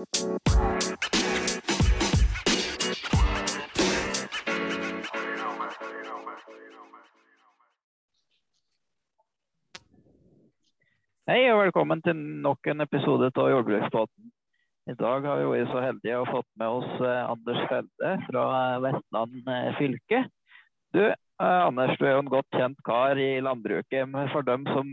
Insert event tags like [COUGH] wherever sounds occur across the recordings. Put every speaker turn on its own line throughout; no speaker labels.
Hei og velkommen til nok en episode av Jordbruksbåten. I dag har vi vært så heldige å fått med oss eh, Anders Felde fra Vestland eh, fylke. Du, eh, Anders, du er jo en godt kjent kar i landbruket. For dem som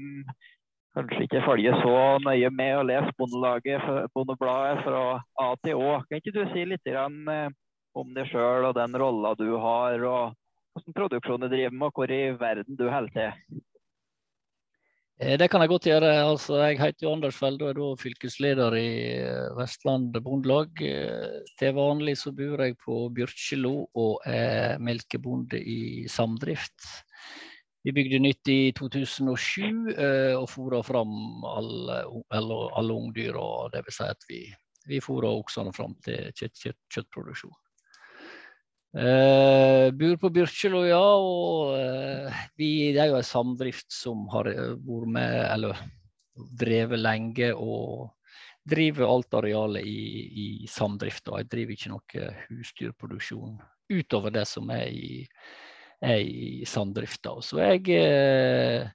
kanskje ikke følger så nøye med og leser Bondelaget, Bondebladet fra A til Å, kan ikke du si litt om deg sjøl og den rolla du har, og hvordan produksjonen du driver med, og hvor i verden du holder til?
Eh, det kan jeg godt gjøre. Altså, jeg heter Anders Felde og er da fylkesleder i eh, Vestland Bondelag. Eh, til vanlig så bor jeg på Bjørkjelo og er melkebonde i samdrift. Vi bygde nytt i 2007 og fôra fram alle, alle, alle. Og det vil si at vi, vi fôra oksene fram til kjøtt, kjøtt, kjøttproduksjon. Eh, bor på Byrkjelo, ja. Og eh, vi, det er jo en samdrift som har eh, vært med, eller drevet lenge. Og driver alt arealet i, i samdrifta. Jeg driver ikke noe husdyrproduksjon utover det som er i, er i samdrifta. Så jeg uh,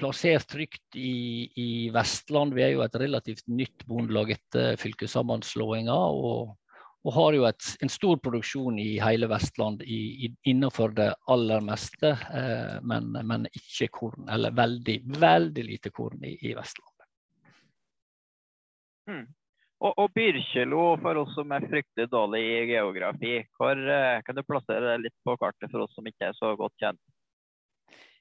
plassert trygt i, i, Vestland. Vi er jo et relativt nytt bondelag etter fylkessammenslåinga. og og har jo et, en stor produksjon i hele Vestland i, i, innenfor det aller meste, eh, men, men, ikke korn. Eller veldig, veldig lite korn i Vestland.
Mm. Og, og Byrkjelo, for oss som er fryktelig dårlig i geografi, hvor eh, kan du plassere det litt på kartet for oss som ikke er så godt kjent?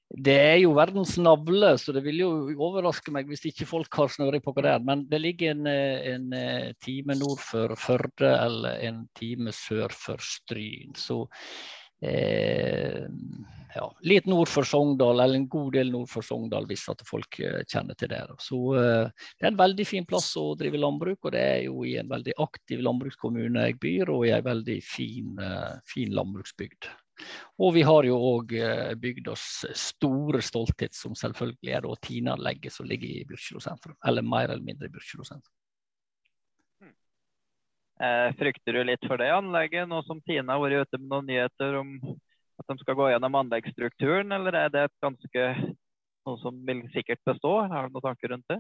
Det er jo verdens navle, så det vil jo overraske meg hvis ikke folk har snøring på hva det er. Men det ligger en, eh, en, eh, time nord for Førde eller en time sør for Stryn. Så eh, ja, litt nord for Sogndal, eller en god del nord for Sogndal hvis at folk eh, kjenner til det. Så eh, Det er en veldig fin plass å drive landbruk, og det er jo i en veldig aktiv landbrukskommune jeg byr, og i en veldig fin, eh, fin landbruksbygd. Og vi har jo òg bygd oss store stolthet, som selvfølgelig er Tina-anlegget som ligger i Byrkjelo sentrum. Eller mer eller mindre i Byrkjelo sentrum.
Eh, frykter du litt for det anlegget, nå som Tine har vært ute med noen nyheter om at de skal gå gjennom anleggsstrukturen, eller er det et ganske noe som vil sikkert bestå? Har du noen tanker rundt det?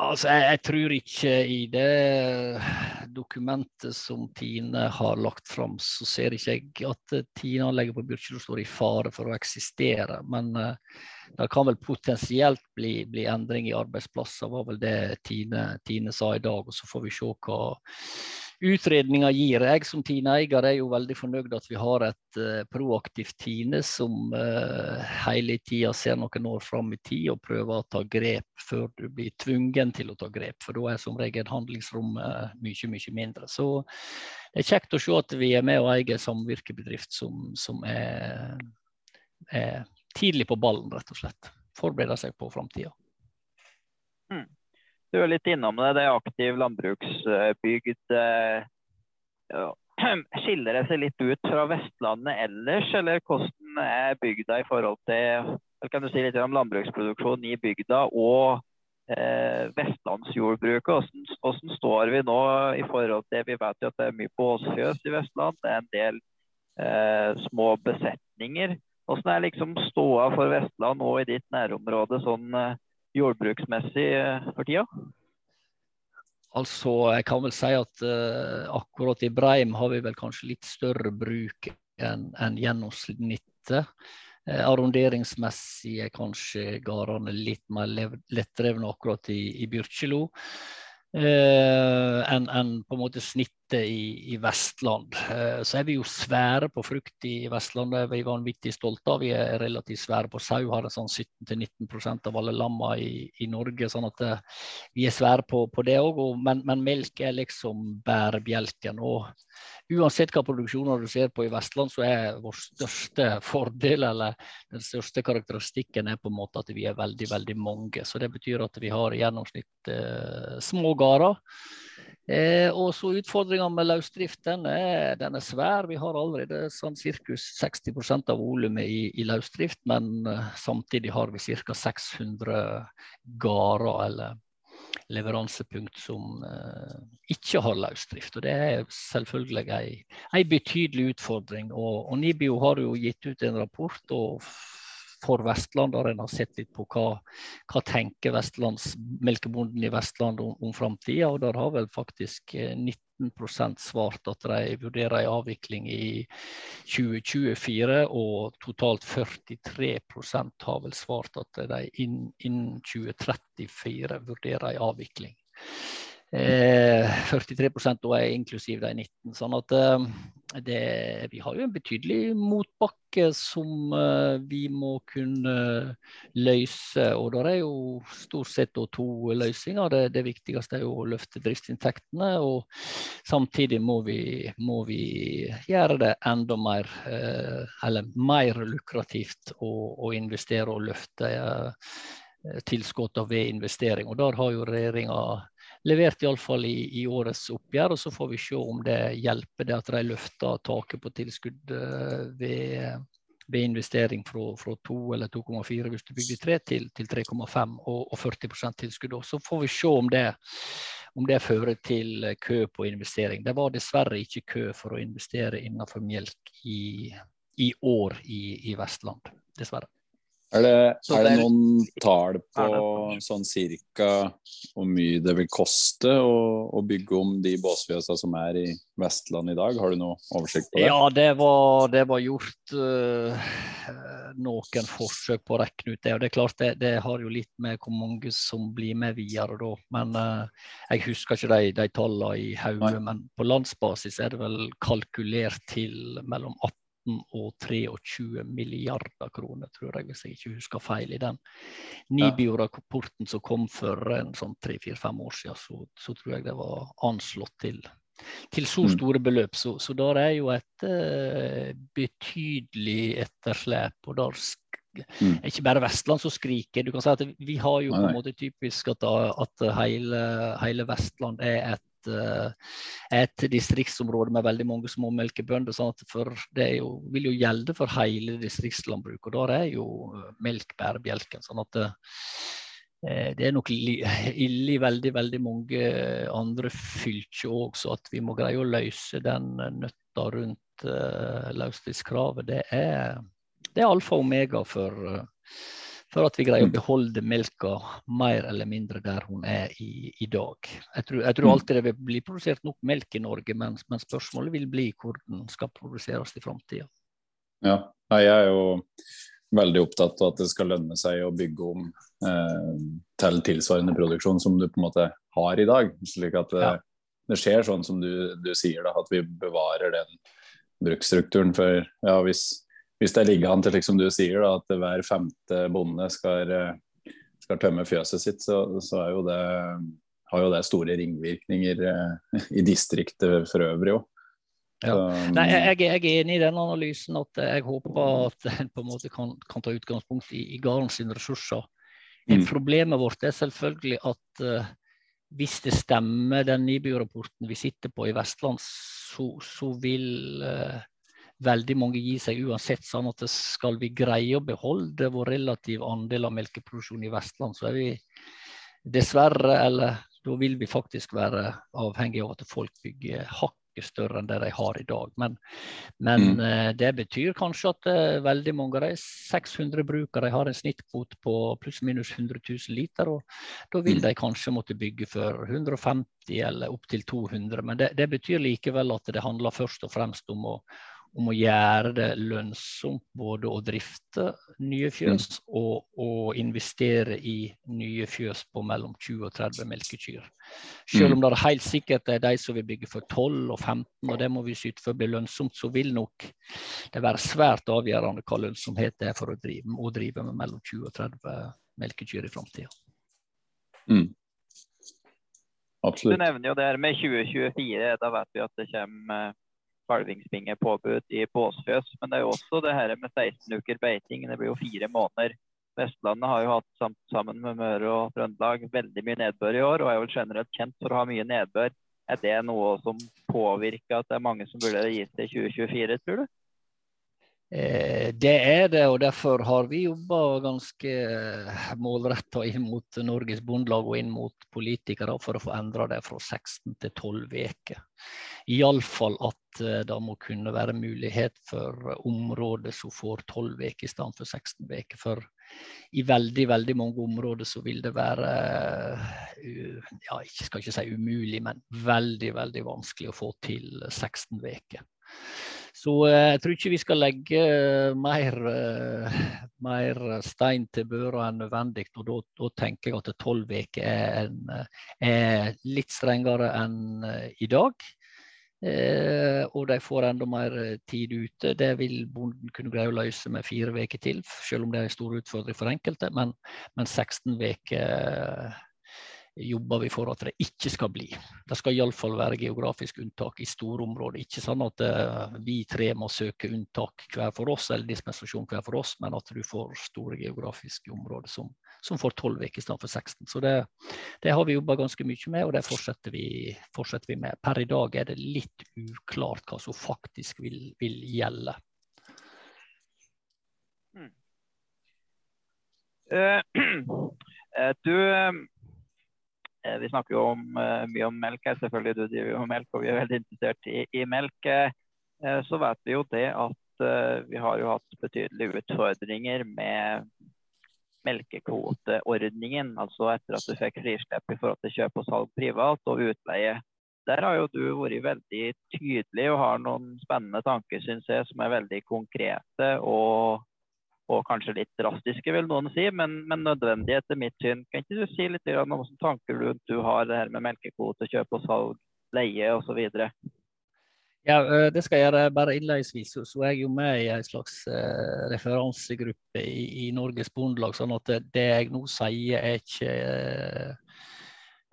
Altså, jeg, jeg, tror ikke i det dokumentet som Tine har lagt fram, så ser ikke jeg at Tine-anlegget på Byrkjelo står i fare for å eksistere. Men uh, det kan vel potensielt bli, bli, endring i arbeidsplasser, var vel det Tine, Tine sa i dag. Og så får vi se hva utredninga gir. Jeg som Tine-eier er jo veldig fornøyd at vi har et uh, proaktivt Tine som uh, hele tida ser noen år fram i tid og prøver å ta grep før du blir tvungen til å ta grep. For da er som regel handlingsrommet uh, mye, mye mindre. Så det er kjekt å se at vi er med og eier samvirkebedrift som, som er, er, tidlig på ballen, rett og slett. Forbereder seg på framtida.
Mm. Du er litt innom det. Det er aktiv landbruksbygd. Eh, ja. [CLEARS THROAT] Skiller det seg litt ut fra Vestlandet ellers, eller hvordan er bygda i forhold til kan du si litt om landbruksproduksjon i bygda og eh, vestlandsjordbruket? Hvordan, hvordan, står vi nå i forhold til Vi vet jo at det er mye båsfjøs i Vestland. Det er en del eh, små besetninger. Hvordan er liksom ståa for Vestland nå i ditt nærområde sånn eh, jordbruksmessig eh, for tida?
Altså, jeg kan vel si at uh, akkurat i Breim har vi vel kanskje litt større bruk enn en gjennomsnittet. Uh, arronderingsmessig er kanskje gårdene litt mer lettdrevne akkurat i, i Byrkjelo uh, enn en på en måte snittet i, i Vestland. Uh, så er vi jo svære på frukt i Vestland, det er vi vanvittig stolte av. Vi er relativt svære på sau, har sånn 17-19% av alle lammer i, i, Norge. sånn at uh, vi er svære på, på det òg. Men, men, melk er liksom bærebjelken. og Uansett hva produksjoner du ser på i Vestland, så er vår største fordel, eller den største karakteristikken, er på en måte at vi er veldig, veldig mange. Så det betyr at vi har i gjennomsnitt eh, små gårder. Eh, og så Utfordringa med løsdrift den er, den er, svær. Vi har allerede sånn ca. 60% av volumet i, i løsdrift, men eh, samtidig har vi ca. 600 gårder eller leveransepunkt som eh, ikke har løsdrift. Og det er selvfølgelig en betydelig utfordring. Og, og, Nibio har jo gitt ut en rapport for Vestland, der en har sett litt på hva, hva tenker melkebonden i Vestland om, om framtida. Og der har vel faktisk 19 eh, svart at de vurderer en avvikling i 2024, og totalt 43% har vel svart at de innen inn 2034 vurderer en avvikling. Eh, 43% da er inklusiv de 19. sånn at eh, det, Vi har jo en betydelig motbakke som eh, vi må kunne løse. og Det er jo stort sett to løsninger. Det, det, viktigste er jo å løfte driftsinntektene. og Samtidig må vi, må vi gjøre det enda mer, eh, eller mer lukrativt å, å investere og løfte eh, tilskuddene ved investering. og Der har jo regjeringa levert iallfall i, i årets oppgjør. og Så får vi se om det hjelper det at de løfter taket på tilskudd eh, ved, ved investering fra, fra 2 eller 2,4 hvis du bygger 3 til, til 3,5 og, og 40% tilskudd. Så får vi se om det, om det fører til kø på investering. Det var dessverre ikke kø for å investere innenfor melk i, i år i, i Vestland, dessverre.
Er det, er det noen tall på sånn cirka hvor mye det vil koste å, å bygge om de båsfjøsa som er i Vestland i dag? Har du noe oversikt på det?
Ja, det var, det var gjort uh, noen forsøk på å regne ut det. og Det er klart det, det, har jo litt med hvor mange som blir med videre da. Men uh, jeg husker ikke de, de tallene i hodet. Men på landsbasis er det vel kalkulert til mellom 18 og 23 milliarder kroner, tror jeg, hvis jeg ikke husker feil. I den Nibio-rapporten som kom for en sånn tre-fire-fem år siden, så, så, tror jeg det var anslått til, til så mm. store beløp. Så, så der er jo et uh, betydelig etterslep. og der Mm. Ikke bare Vestland som skriker. Du kan si at Vi har jo på en måte typisk at, at hele, hele, Vestland er et Eh, et distriktsområde med veldig mange små melkebønder. Sånn for det jo, vil jo gjelde for hele distriktslandbruket. Og der er jo eh, melk bærebjelken. sånn at eh, det er nok [LAUGHS] ille i veldig veldig mange andre fylker òg, så at vi må greie å løse den nøtta rundt uh, løsdriftskravet, det er, er alfa og omega for, uh, for at vi greier å mm. beholde melka mer eller mindre der hun er i, i dag. Jeg tror, jeg tror, mm. alltid det vil bli produsert nok melk i Norge, men, men spørsmålet vil bli hvor den skal produseres i framtida.
Ja, jeg er jo veldig opptatt av at det skal lønne seg å bygge om eh, til tilsvarende produksjon som du på en måte har i dag. slik at det, ja. det skjer sånn som du, du sier, da, at vi bevarer den bruksstrukturen. For ja, hvis hvis det ligger an til liksom du sier da, at hver femte bonde skal, eh, skal tømme fjøset sitt, så, så jo det, har jo det store ringvirkninger eh, i distriktet for øvrig òg.
Ja. Nei, jeg, jeg, er enig i den analysen at jeg håper at en på en måte kan, kan ta utgangspunkt i, i gardens ressurser. Mm. Problemet vårt er selvfølgelig at uh, hvis det stemmer, den NIBU-rapporten vi sitter på i Vestland, så, så vil uh, veldig mange gir seg uansett. sånn at Skal vi greie å beholde vår relative andel av melkeproduksjon i Vestland, så er vi dessverre, eller da vil vi faktisk være avhengig av at folk bygger hakket større enn det de har i dag. Men, men mm. Eh, det betyr kanskje at uh, veldig mange av de 600 brukere har en snittkvote på pluss-minus 100 000 liter. og Da vil mm. de kanskje måtte bygge for 150 eller opptil 200. Men det, det betyr likevel at det handler først og fremst om å om å gjøre det lønnsomt både å drifte nye fjøs mm. og å investere i nye fjøs på mellom 20 og 30 melkekyr. Selv om det er helt sikkert er de som vil bygge for 12 og 15, og det må vi syte for å bli lønnsomt, så vil nok det være svært avgjørende hva lønnsomhet det er for å drive, å drive med mellom 20 og 30 melkekyr i framtida.
Mm. Absolutt.
Du nevner jo det her med 2024. Da vet vi at det kommer kalvingsbingepåbud i båsfjøs. Men det er jo også det her med 16 uker beiting. Det blir jo fire måneder. Vestlandet har jo hatt sammen med Møre og Trøndelag veldig mye nedbør i år, og er vel generelt kjent for å ha mye nedbør. Er det noe som påvirker at det er mange som burde gi seg i 2024, tror du?
Eh, det er det, og derfor har vi jobba ganske eh, målretta inn mot Norges Bondelag og inn mot politikere for å få endra det fra 16 til 12 uker. Iallfall at eh, det må kunne være mulighet for områder som får 12 uker i stedet for 16 uker. For i veldig veldig mange områder så vil det være ja, jeg skal ikke si umulig, men veldig veldig vanskelig å få til 16 uker. Så eh, jeg tror ikke vi skal legge eh, mer, eh, mer stein til børa enn nødvendig. og da, tenker jeg at tolv uker er, er, litt strengere enn i dag. Eh, og de får enda mer tid ute. Det vil bonden kunne greie å løse med fire uker til, selv om det er en stor utfordring for enkelte. Men, men 16 uker jobber vi for at det ikke skal bli. Det skal iallfall være geografisk unntak i store områder. Ikke sånn at uh, vi tre må søke unntak hver for oss, eller dispensasjon hver for oss, men at du får store geografiske områder som, som får 12 uker istedenfor 16. Så det, det, har vi jobba ganske mye med, og det fortsetter vi, fortsetter vi, med. Per i dag er det litt uklart hva som faktisk vil, vil gjelde.
Mm. Uh, [CLEARS THROAT] du Eh, vi snakker jo om, eh, mye om melk her, selvfølgelig. Du driver jo med melk, og vi er veldig interessert i, i melk. Eh, så vet vi jo det at vi har jo hatt betydelige utfordringer med melkekvoteordningen. Altså etter at du fikk frislipp i forhold til kjøp og salg privat og utleie. Der har jo du vært veldig tydelig og har noen spennende tanker, syns jeg, som er veldig konkrete og og kanskje litt drastiske, vil noen si, men, men nødvendig etter mitt syn. Kan ikke du si litt om hvilke tanker rundt du har det her med melkekvote, kjøp og salg, leie osv.?
Ja, eh, det skal jeg gjøre. Bare innledningsvis så, så er jeg jo med i en slags uh, referansegruppe i, i, Norges Bondelag. sånn at det, det, jeg nå sier er ikke uh,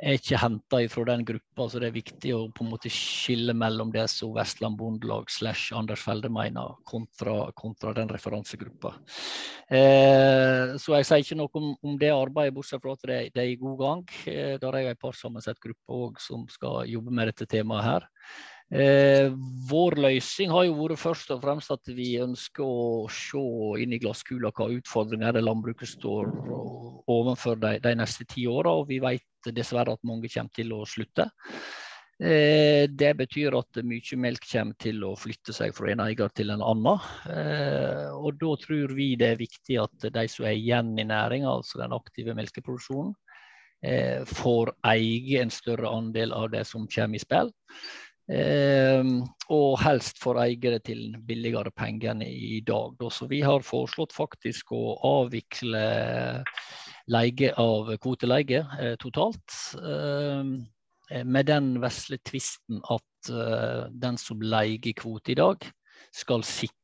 er ikke henta fra den gruppa, så det er viktig å på en måte skille mellom det som Vestland Bondelag slash Anders Felde mener, kontra, kontra den referansegruppa. Eh, så jeg sier ikke noe om, om det arbeidet, bortsett fra at det, det, er i god gang. Eh, der er jeg en parsammensett gruppe òg som skal jobbe med dette temaet her. Eh, vår løsning har jo vært først og fremst at vi ønsker å se inn i glasskula hva utfordringer landbruket står overfor de, de neste ti åra. Og vi vet dessverre at mange kommer til å slutte. Eh, det betyr at mye melk kommer til å flytte seg fra en eier til en annen. Eh, og da tror vi det er viktig at de som er igjen i næringa, altså den aktive melkeproduksjonen, eh, får eie en større andel av det som kommer i spill. Eh, og helst for eiere til billigere penger enn i dag. Da. Så vi har foreslått faktisk å avvikle leie av kvoteleie eh, totalt. Eh, med den vesle tvisten at eh, den som leier kvote i dag, skal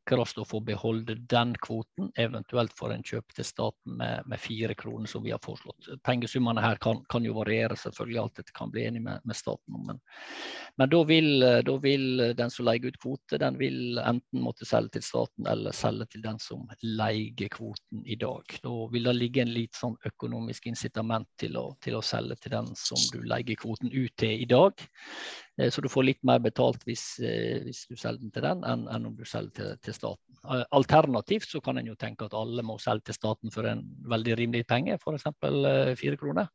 sikres å få beholde den kvoten, eventuelt for en kjøp til staten med, med fire kroner, som vi har foreslått. Pengesummene her kan, kan jo variere, selvfølgelig alt dette kan bli enig med, med staten om. Men, men da, vil, da, vil, den som leier ut kvote, den vil enten måtte selge til staten eller selge til den som leier kvoten i dag. Da vil det ligge en litt sånn økonomisk incitament til å, til å selge til den som du leier kvoten ut til i dag. Eh, så du får litt mer betalt hvis, eh, hvis du selger den til den, enn, enn om du selger til, til, staten. Eh, alternativt så kan en jo tenke at alle må selge til staten for en veldig rimelig penge, f.eks. fire kroner.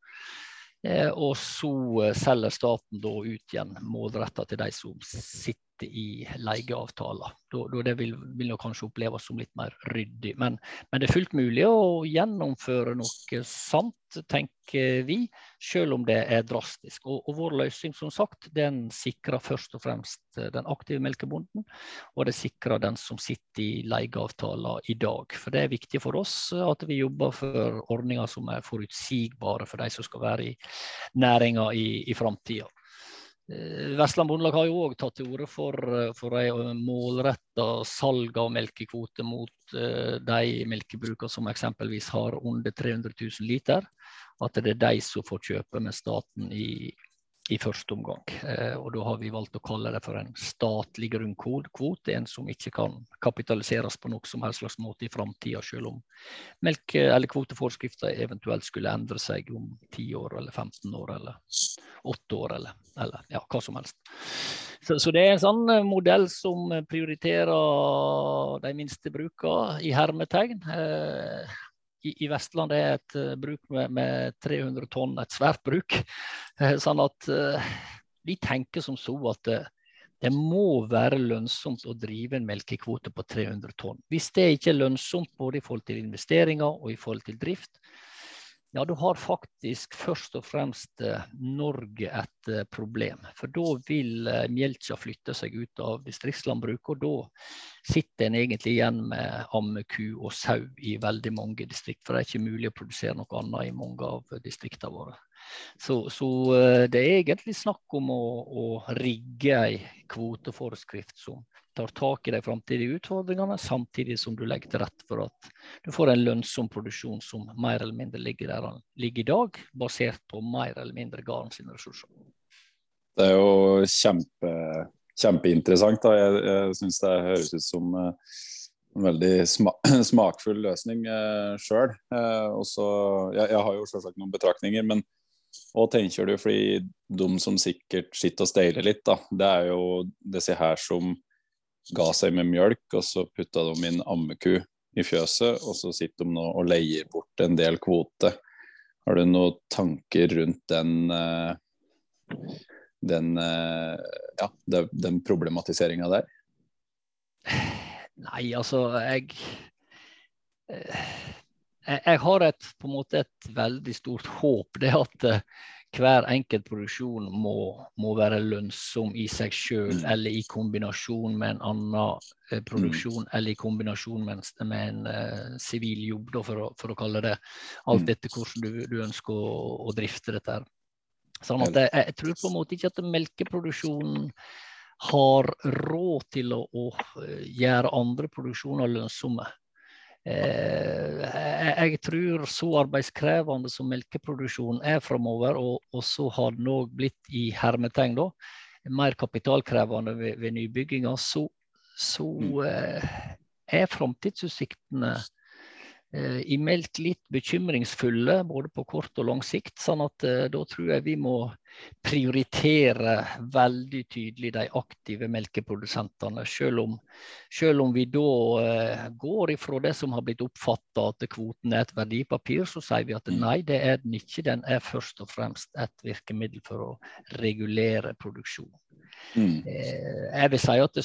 Og så selger staten da ut igjen målretta til de som sitter i leieavtaler. det vil, vil nok kanskje oppleves som litt mer ryddig. Men, men, det er fullt mulig å gjennomføre noe sant, tenker vi, selv om det er drastisk. Og, og vår løsning som sagt, den sikrer først og fremst den aktive melkebonden, og det sikrer den som sitter i leieavtaler i dag. For det er viktig for oss at vi jobber for ordninger som er forutsigbare for de som skal være i næringa i, i framtida. Eh, Vestland Bondelag har jo òg tatt til orde for, eh, for målretta salg av melkekvote mot uh, de melkebrukene som eksempelvis har under 300 000 liter. At det er de som får kjøpe med staten i, i første omgang. Eh, og Da har vi valgt å kalle det for en statlig grunnkvote, en som ikke kan kapitaliseres på noe som helst slags måte i framtida, selv om melk- eller kvoteforskrifter eventuelt skulle endre seg om 10 år eller 15 år eller 8 år eller, eller ja, hva som helst. Så, så, det er en sånn eh, modell som prioriterer de minste brukene i hermetegn. Eh, i, i, Vestland er et uh, bruk med, med, 300 tonn et svært bruk. Uh, [LAUGHS] sånn at uh, vi tenker som så at det må være lønnsomt å drive en melkekvote på 300 tonn. Hvis det ikke er lønnsomt både i forhold til investeringer og i forhold til drift, ja, da har faktisk først og fremst eh, Norge et eh, problem. For da vil eh, melka flytte seg ut av distriktslandbruket, og da sitter en egentlig igjen med ammeku og sau i veldig mange distrikt. For det er ikke mulig å produsere noe annet i mange av distriktene våre. Så, så, det er egentlig snakk om å, å rigge ei kvoteforskrift som tar tak i de framtidige utfordringene, samtidig som du legger til rette for at du får en lønnsom produksjon som mer eller mindre ligger der den ligger i dag, basert på mer eller mindre garen sine ressurser.
Det er jo kjempe, kjempeinteressant. Da. Jeg, jeg syns det høres ut som uh, en veldig sma [CLEARS THROAT] smakfull løsning eh, sjøl. Eh, jeg, jeg, har jo selvsagt noen betraktninger, men hva tenker du? Fordi de som sikkert sitter og steiler litt, da, det er jo disse her som ga seg med mjølk, og så putta de inn ammeku i fjøset, og så sitter de nå og leier bort en del kvote. Har du noen tanker rundt den, eh, den, eh, ja, den problematiseringa der?
Nei, altså jeg eh, jeg har et, på en måte et veldig stort håp. Det at hver enkelt produksjon må, må, være lønnsom i seg selv, mm. eller i kombinasjon med en annen eh, produksjon, mm. eller i kombinasjon med en, med en eh, sivil jobb, da, for, å, for, å, kalle det. Alt mm. etter hvordan du, du ønsker å, å, drifte dette. Sånn at jeg, jeg, tror på en måte ikke at melkeproduksjonen har råd til å, å eh, gjøre andre produksjoner lønnsomme. Eh, jeg tror så arbeidskrevende som melkeproduksjon er framover, og, og, så har den òg blitt i hermetegn da, mer kapitalkrevende ved, ved nybygginga, så, så mm. eh, er framtidsutsiktene Eh, i meldt litt bekymringsfulle både på kort og lang sikt. sånn at eh, da tror jeg vi må prioritere veldig tydelig de aktive melkeprodusentene. Selv om, selv om vi da eh, går ifra det som har blitt oppfatta at kvoten er et verdipapir, så sier vi at mm. nei, det er den ikke. Den er først og fremst et virkemiddel for å regulere produksjon. Mm. jeg vil si at det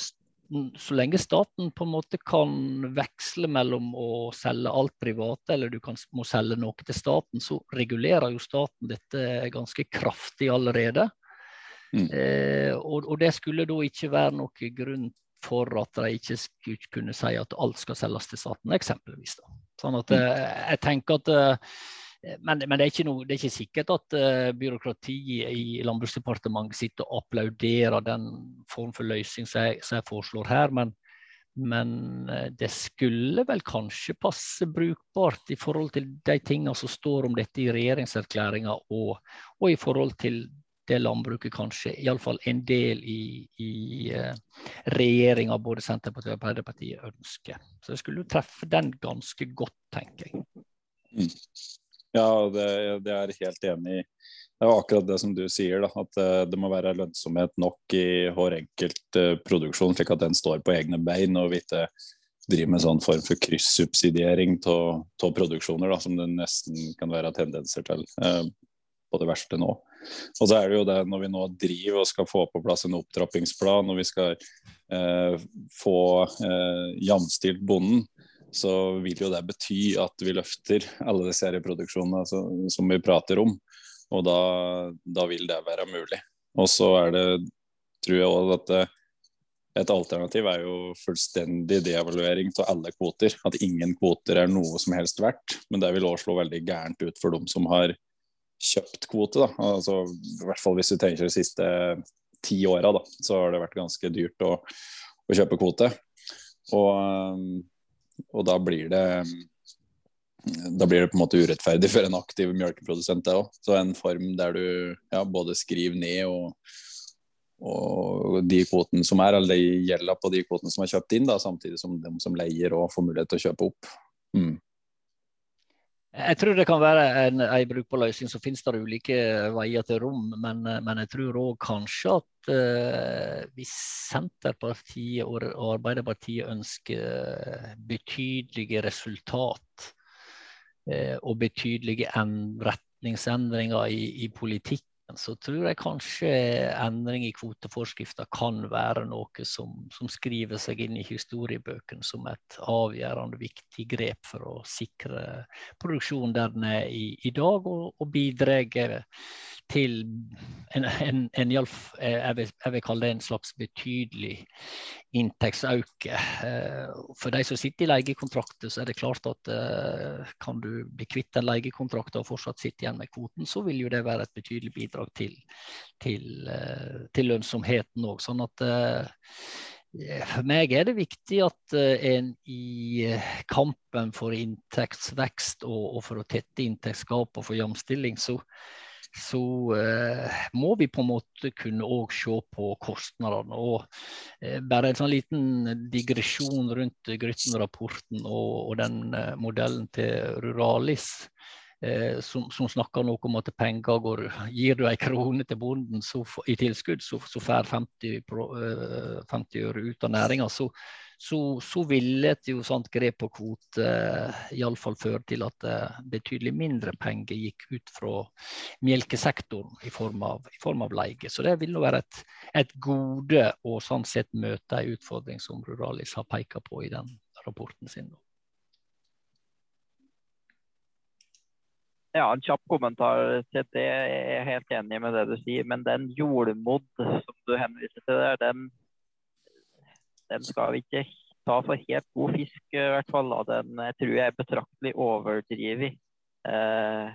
så lenge staten på en måte kan veksle mellom å selge alt private, eller du kan, må selge noe til staten, så regulerer jo staten dette ganske kraftig allerede. Mm. Eh, og, og, det skulle da ikke være noen grunn for at de ikke skulle kunne si at alt skal selges til staten, eksempelvis. Da. Sånn at mm. eh, jeg tenker at eh, men, men det, er noe, det, er ikke sikkert at uh, byråkratiet i Landbruksdepartementet sitter og applauderer den form for løsning som jeg, som jeg foreslår her. Men, men uh, det skulle vel kanskje passe brukbart i forhold til de tingene som står om dette i regjeringserklæringa, og, og, i forhold til det landbruket kanskje iallfall en del i, i uh, regjeringa, både Senterpartiet og Arbeiderpartiet, ønsker. Så det skulle treffe den ganske godt, tenker jeg. Mm.
Ja, det, det er helt enig i. Det er akkurat det som du sier, da, at uh, det må være lønnsomhet nok i hver enkelt uh, produksjon, slik at den står på egne bein, og vi ikke driver med sånn form for kryssubsidiering av produksjoner, da, som det nesten kan være tendenser til uh, på det verste nå. Og så er det jo det når vi nå driver og skal få på plass en opptrappingsplan, og vi skal få jamstilt bonden, så vil jo det bety at vi løfter alle de serieproduksjonene som vi prater om. Og da, da vil det være mulig. Og så er det, tror jeg òg at det, et alternativ er jo fullstendig devaluering av alle kvoter. At ingen kvoter er noe som helst verdt. Men det vil òg slå veldig gærent ut for dem som har kjøpt kvote. Da. Altså, I hvert fall hvis du tenker de siste ti åra, så har det vært ganske dyrt å, å kjøpe kvote. Og og da blir det da blir det på en måte urettferdig for en aktiv melkeprodusent. Så en form der du ja, både skriver ned og, og de kvotene som er, eller de gjelder på de kvotene som er kjøpt inn, da, samtidig som de som leier òg får mulighet til å kjøpe opp. Mm.
Jeg tror det kan være en, en brukbar løsning. Så finnes det ulike veier til rom. Men, men jeg tror òg kanskje at uh, hvis Senterpartiet og, Arbeiderpartiet ønsker betydelige resultat uh, og betydelige retningsendringer i, i politikk så tror jeg kanskje endring i kvoteforskrifta kan være noe som, som, skriver seg inn i historiebøkene som et avgjørende viktig grep for å sikre produksjonen der den er i, i dag, og, og bidrar til en, en, en jeg, vil, jeg, vil, kalle det en slags betydelig inntektsøke. Eh, for de som sitter i leiekontrakter, så er det klart at eh, kan du bli kvitt den leiekontrakten og fortsatt sitte igjen med kvoten, så vil jo det være et betydelig bidrag til, til, eh, til lønnsomheten òg. Sånn at for meg er det viktig at en i kampen for inntektsvekst og, og for å tette inntektsgap og for jamstilling, så, så eh, må vi på en måte kunne òg se på kostnadene. Og eh, bare en sånn liten digresjon rundt Grytten-rapporten og, og, den eh, modellen til Ruralis. Eh, som, som, snakker noe om at penger går Gir du en krone til bonden så, i tilskudd, så, så får 50, 50 øre ut av næringa. Så, så, så ville et jo sånt grep på kvote uh, iallfall føre til at uh, betydelig mindre penger gikk ut fra melkesektoren i form av, i form av leie. Så det vil nå være et, et, gode å sånn sett møte en utfordring som Ruralis har pekt på i den rapporten sin.
Ja, En kjapp kommentar til det. Jeg er helt enig med det du sier. Men den jordmodd som du henviser til der, den den skal vi ikke ta for helt god fisk, i hvert fall. Den jeg tror jeg er betraktelig overdrevet. Eh,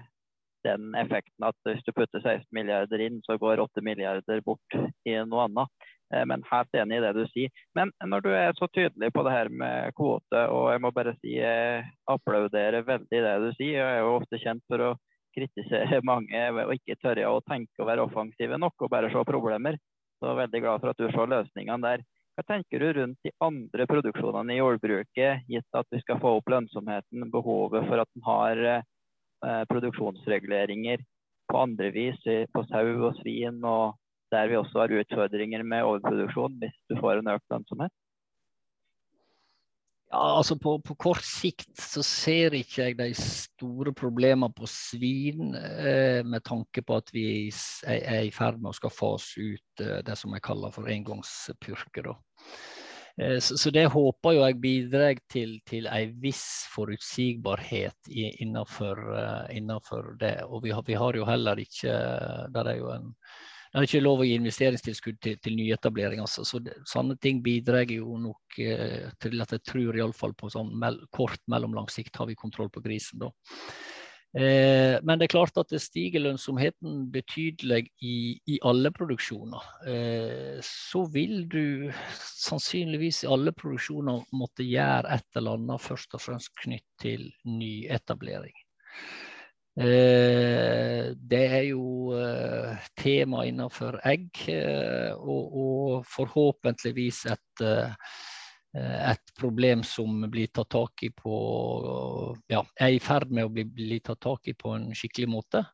den effekten at hvis du putter 16 milliarder inn, så går 8 milliarder bort i noe annet. Eh, men helt enig i det du sier. Men når du er så tydelig på det her med kvote, og jeg må bare si jeg applauderer veldig det du sier. Jeg er jo ofte kjent for å kritisere [LAUGHS] mange og ikke tørre å tenke og være offensive nok og bare se problemer. Så er veldig glad for at du ser løsningene der. Hva tenker du rundt de andre produksjonene i jordbruket, gitt at vi skal få opp lønnsomheten, behovet for at en har eh, produksjonsreguleringer på andre vis, på sau og svin, og der vi også har utfordringer med overproduksjon hvis du får en økt lønnsomhet?
Ja, altså på, på, kort sikt så ser ikke jeg de store problemene på svin, eh, med tanke på at vi er, i ferd med å skal fase ut eh, det som jeg kaller for engangspurker. Eh, så, så, det håper jeg bidrar til, til en viss forutsigbarhet i, innenfor, uh, innenfor, det. Og vi har, vi har jo heller ikke Der er jo en det er ikke lov å gi investeringstilskudd til, til nyetablering. Altså. Så det, sånne ting bidrar jo nok eh, til at jeg tror iallfall på sånn mel kort, mellomlang sikt har vi kontroll på grisen. da. Eh, men det er klart at det stiger lønnsomheten betydelig i, i alle produksjoner. Eh, så vil du sannsynligvis i alle produksjoner måtte gjøre et eller annet først og fremst knytt til nyetablering. Eh, det er jo eh, tema innenfor egg, eh, og, og forhåpentligvis et, et problem som blir tatt tak i på Ja, er i ferd med å bli, bli tatt tak i på en skikkelig måte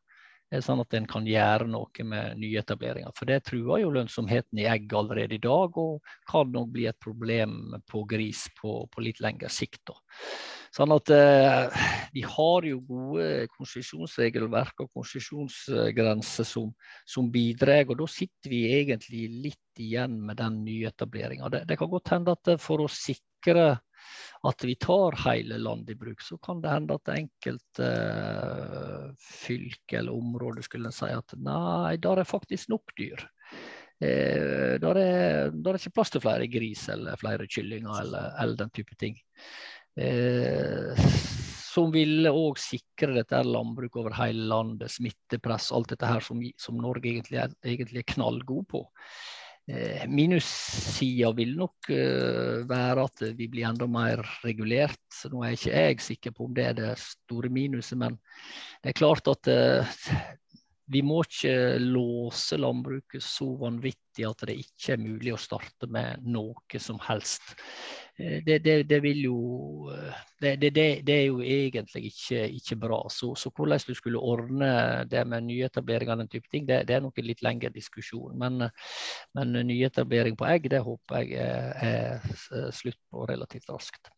sånn at en kan gjøre noe med nyetableringer. For det truer jo lønnsomheten i egg allerede i dag, og kan nok bli et problem på gris på, på litt lengre sikt. Da. Sånn at eh, Vi har jo gode konsesjonsregelverk og konsesjonsgrenser som, som bidrar, og da sitter vi egentlig litt igjen med den nyetableringa. Det, det kan godt hende at for å sikre at vi tar hele landet i bruk, så kan det hende at enkelte eh, fylke eller områder skulle si at nei, der er faktisk nok dyr. Eh, der, er, der er ikke plass til flere gris eller flere kyllinger eller, eller den type ting. Eh, som ville òg sikre dette landbruket over hele landet, smittepress, alt dette her som, som Norge egentlig er, egentlig er knallgod på. Eh, Minussida vil nok uh, være at vi blir enda mer regulert. Nå er ikke jeg sikker på om det er det store minuset, men det er klart at uh, vi må ikke låse landbruket så vanvittig at det ikke er mulig å starte med noe som helst. Eh, det, det, det vil jo det, det, er jo egentlig ikke, ikke bra. Så, så, hvordan du skulle ordne det med nyetablering av den type ting, det, er nok en litt lengre diskusjon. Men, men nyetablering på egg, det håper jeg er, er slutt på relativt raskt.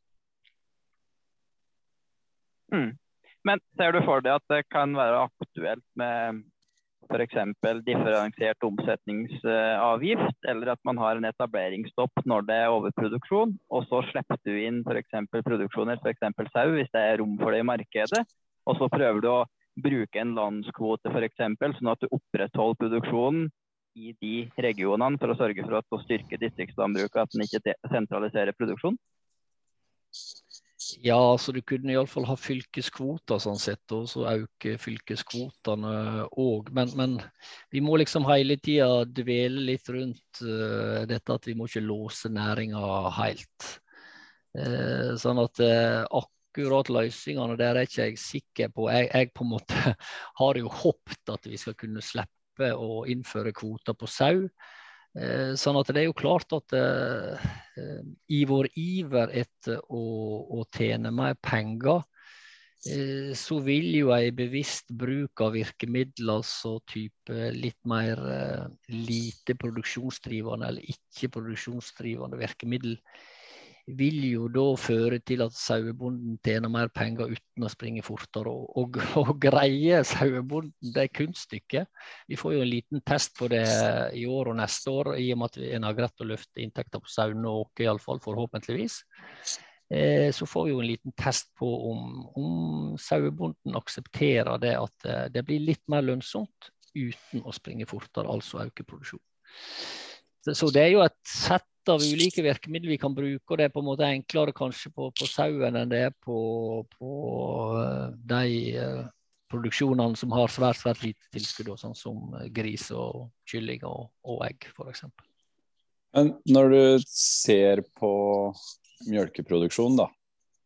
Mm. Men ser du for deg at det kan være aktuelt med f.eks. differensiert omsetningsavgift, eller at man har en etableringsstopp når det er overproduksjon, og så slipper du inn f.eks. produksjoner, f.eks. sau, hvis det er rom for det i markedet, og så prøver du å bruke en landskvote f.eks., sånn at du opprettholder produksjonen i de regionene for å sørge for å styrke distriktslandbruket, at den ikke sentraliserer produksjonen?
Ja, så du kunne iallfall ha fylkeskvoter sånn sett, og så øke fylkeskvotene òg. Men, men, vi må liksom hele tida dvele litt rundt uh, dette at vi må ikke låse næringa helt. Uh, sånn at uh, akkurat løsningene der er ikke jeg sikker på. Jeg, jeg på en måte [LAUGHS] har jo håpet at vi skal kunne slippe å innføre kvoter på sau. Eh, sånn at det er jo klart at eh, eh, i vår iver etter å, å tjene mer penger, så vil jo en bevisst bruk av virkemidler, altså type litt mer lite produksjonsdrivende eller ikke produksjonsdrivende virkemiddel, vil jo da føre til at sauebonden tjener mer penger uten å springe fortere. Og, og, [LAUGHS] og greier sauebonden det kunststykket Vi får jo en liten test på det i år og neste år, i og med at en har greid å løfte inntekter på sau noe, iallfall forhåpentligvis. Eh, så får vi jo en liten test på om, om sauebonden aksepterer det at eh, det blir litt mer lønnsomt uten å springe fortere, altså øke produksjonen. Så det er jo et sett av ulike virkemidler vi kan bruke, og det er på en måte enklere kanskje på, på sauen enn det er på, på uh, de uh, produksjonene som har svært svært lite tilskudd, sånn som gris og kylling og, og egg f.eks.
Men når du ser på melkeproduksjon, da,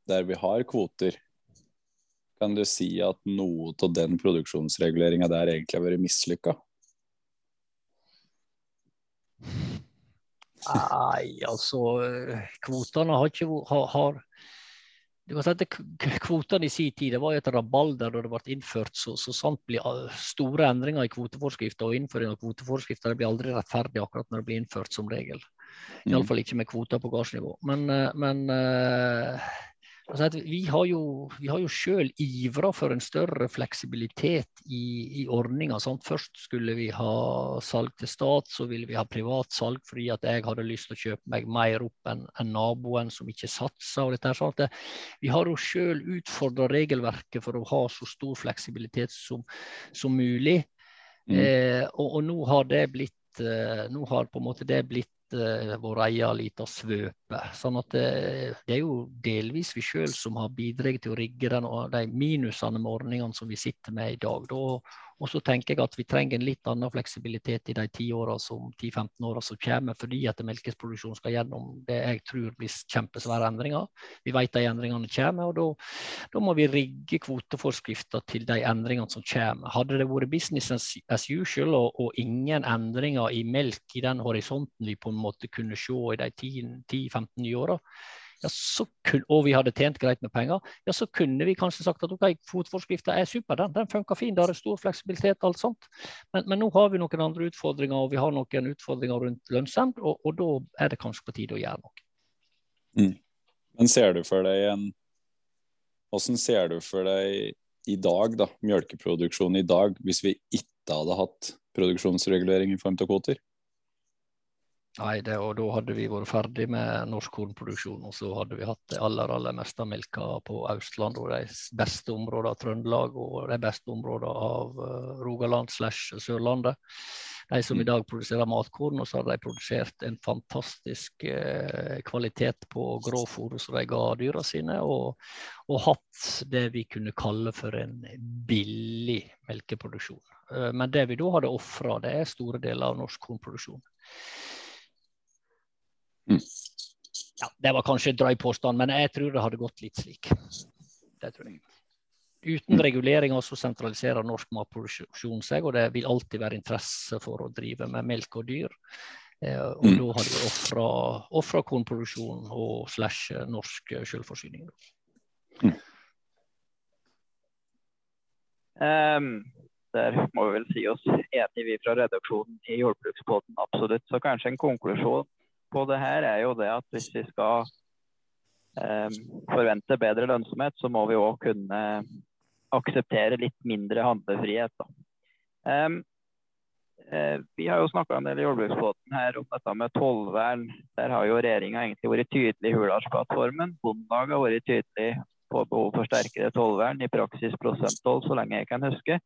der vi har kvoter, kan du si at noe av den produksjonsreguleringa der egentlig har vært mislykka?
Nei, altså Kvotene har ikke har, har du kan si at Kvotene i sin tid det var et rabalder da det ble innført så, så sant blir store endringer i kvoteforskrifter. Og innføring av kvoteforskrifter det blir aldri rettferdig akkurat når det blir innført, som regel. Iallfall mm. ikke med kvoter på gardsnivå. Men, eh, men uh, Altså vi har jo, vi har jo selv ivra for en større fleksibilitet i, i ordninga. Først skulle vi ha salg til stat, så ville vi ha privat salg fordi at jeg hadde lyst til å kjøpe meg mer opp enn en naboen som ikke satsa. Sånn det, vi har jo selv utfordra regelverket for å ha så stor fleksibilitet som, som mulig. Mm. Eh, og, og, nå har det blitt eh, nå har på en måte det blitt eh, vår egen liten svøpe. Sånn at det, eh, det, er jo delvis vi sjøl som har bidratt til å rigge den, og de minusene med ordningene som vi sitter med i dag. Da og så tenker jeg at vi trenger en litt annen fleksibilitet i de 10-15 åra som kommer, fordi at melkeproduksjonen skal gjennom det jeg tror blir kjempesvære endringer. Vi vet de endringene kommer, og da, må vi rigge kvoteforskrifter til de endringene som kommer. Hadde det vært business as usual og, og ingen endringer i melk i den horisonten vi på en måte kunne se i de 10-15 nye åra, ja, kun, og vi hadde tjent greit med penger, ja, så kunne vi kanskje sagt at ok, fotforskrifta er super, den, den funker fin, der er stor fleksibilitet, alt sånt. Men, men, nå har vi noen andre utfordringer, og vi har noen utfordringer rundt lønnsomhet, og, og, da er det kanskje på tide å gjøre noe.
Mm. Men ser du for deg en Hvordan ser du for deg i dag, da, melkeproduksjonen i dag, hvis vi ikke hadde hatt produksjonsregulering i form av kvoter?
Nei, det, og da hadde vi vært ferdig med norsk kornproduksjon. Og så hadde vi hatt det aller aller meste av melka på Østland og de beste områdene av Trøndelag og de beste områdene av uh, Rogaland slash Sørlandet. De som i mm. dag produserer matkorn, og så har de produsert en fantastisk eh, kvalitet på grovfôret som de ga dyra sine, og, og, hatt det vi kunne kalle for en billig melkeproduksjon. Uh, men det vi da hadde ofra, det er store deler av norsk kornproduksjon. Mm. Ja, det var kanskje en drøy påstand, men jeg tror det hadde gått litt slik. Det tror jeg. Uten reguleringer så sentraliserer norsk matproduksjon seg, og det vil alltid være interesse for å drive med melk og dyr. Eh, og mm. da har de ofra kornproduksjon og slash norsk selvforsyning. Mm.
Um, der må vi vel si oss enig vi fra redaksjonen i Jordbruksbåten, absolutt. Så kanskje en konklusjon på det her er jo det at hvis vi skal eh, forvente bedre lønnsomhet, så må vi òg kunne akseptere litt mindre handlefrihet. Um, eh, vi har jo snakka en del i jordbruksbåten her om dette med tollvern. Der har jo regjeringa egentlig vært tydelig i Hurdalsplattformen. Bondelaget har vært tydelig på behov for sterkere tollvern, i praksis prosenttoll, så lenge jeg kan huske.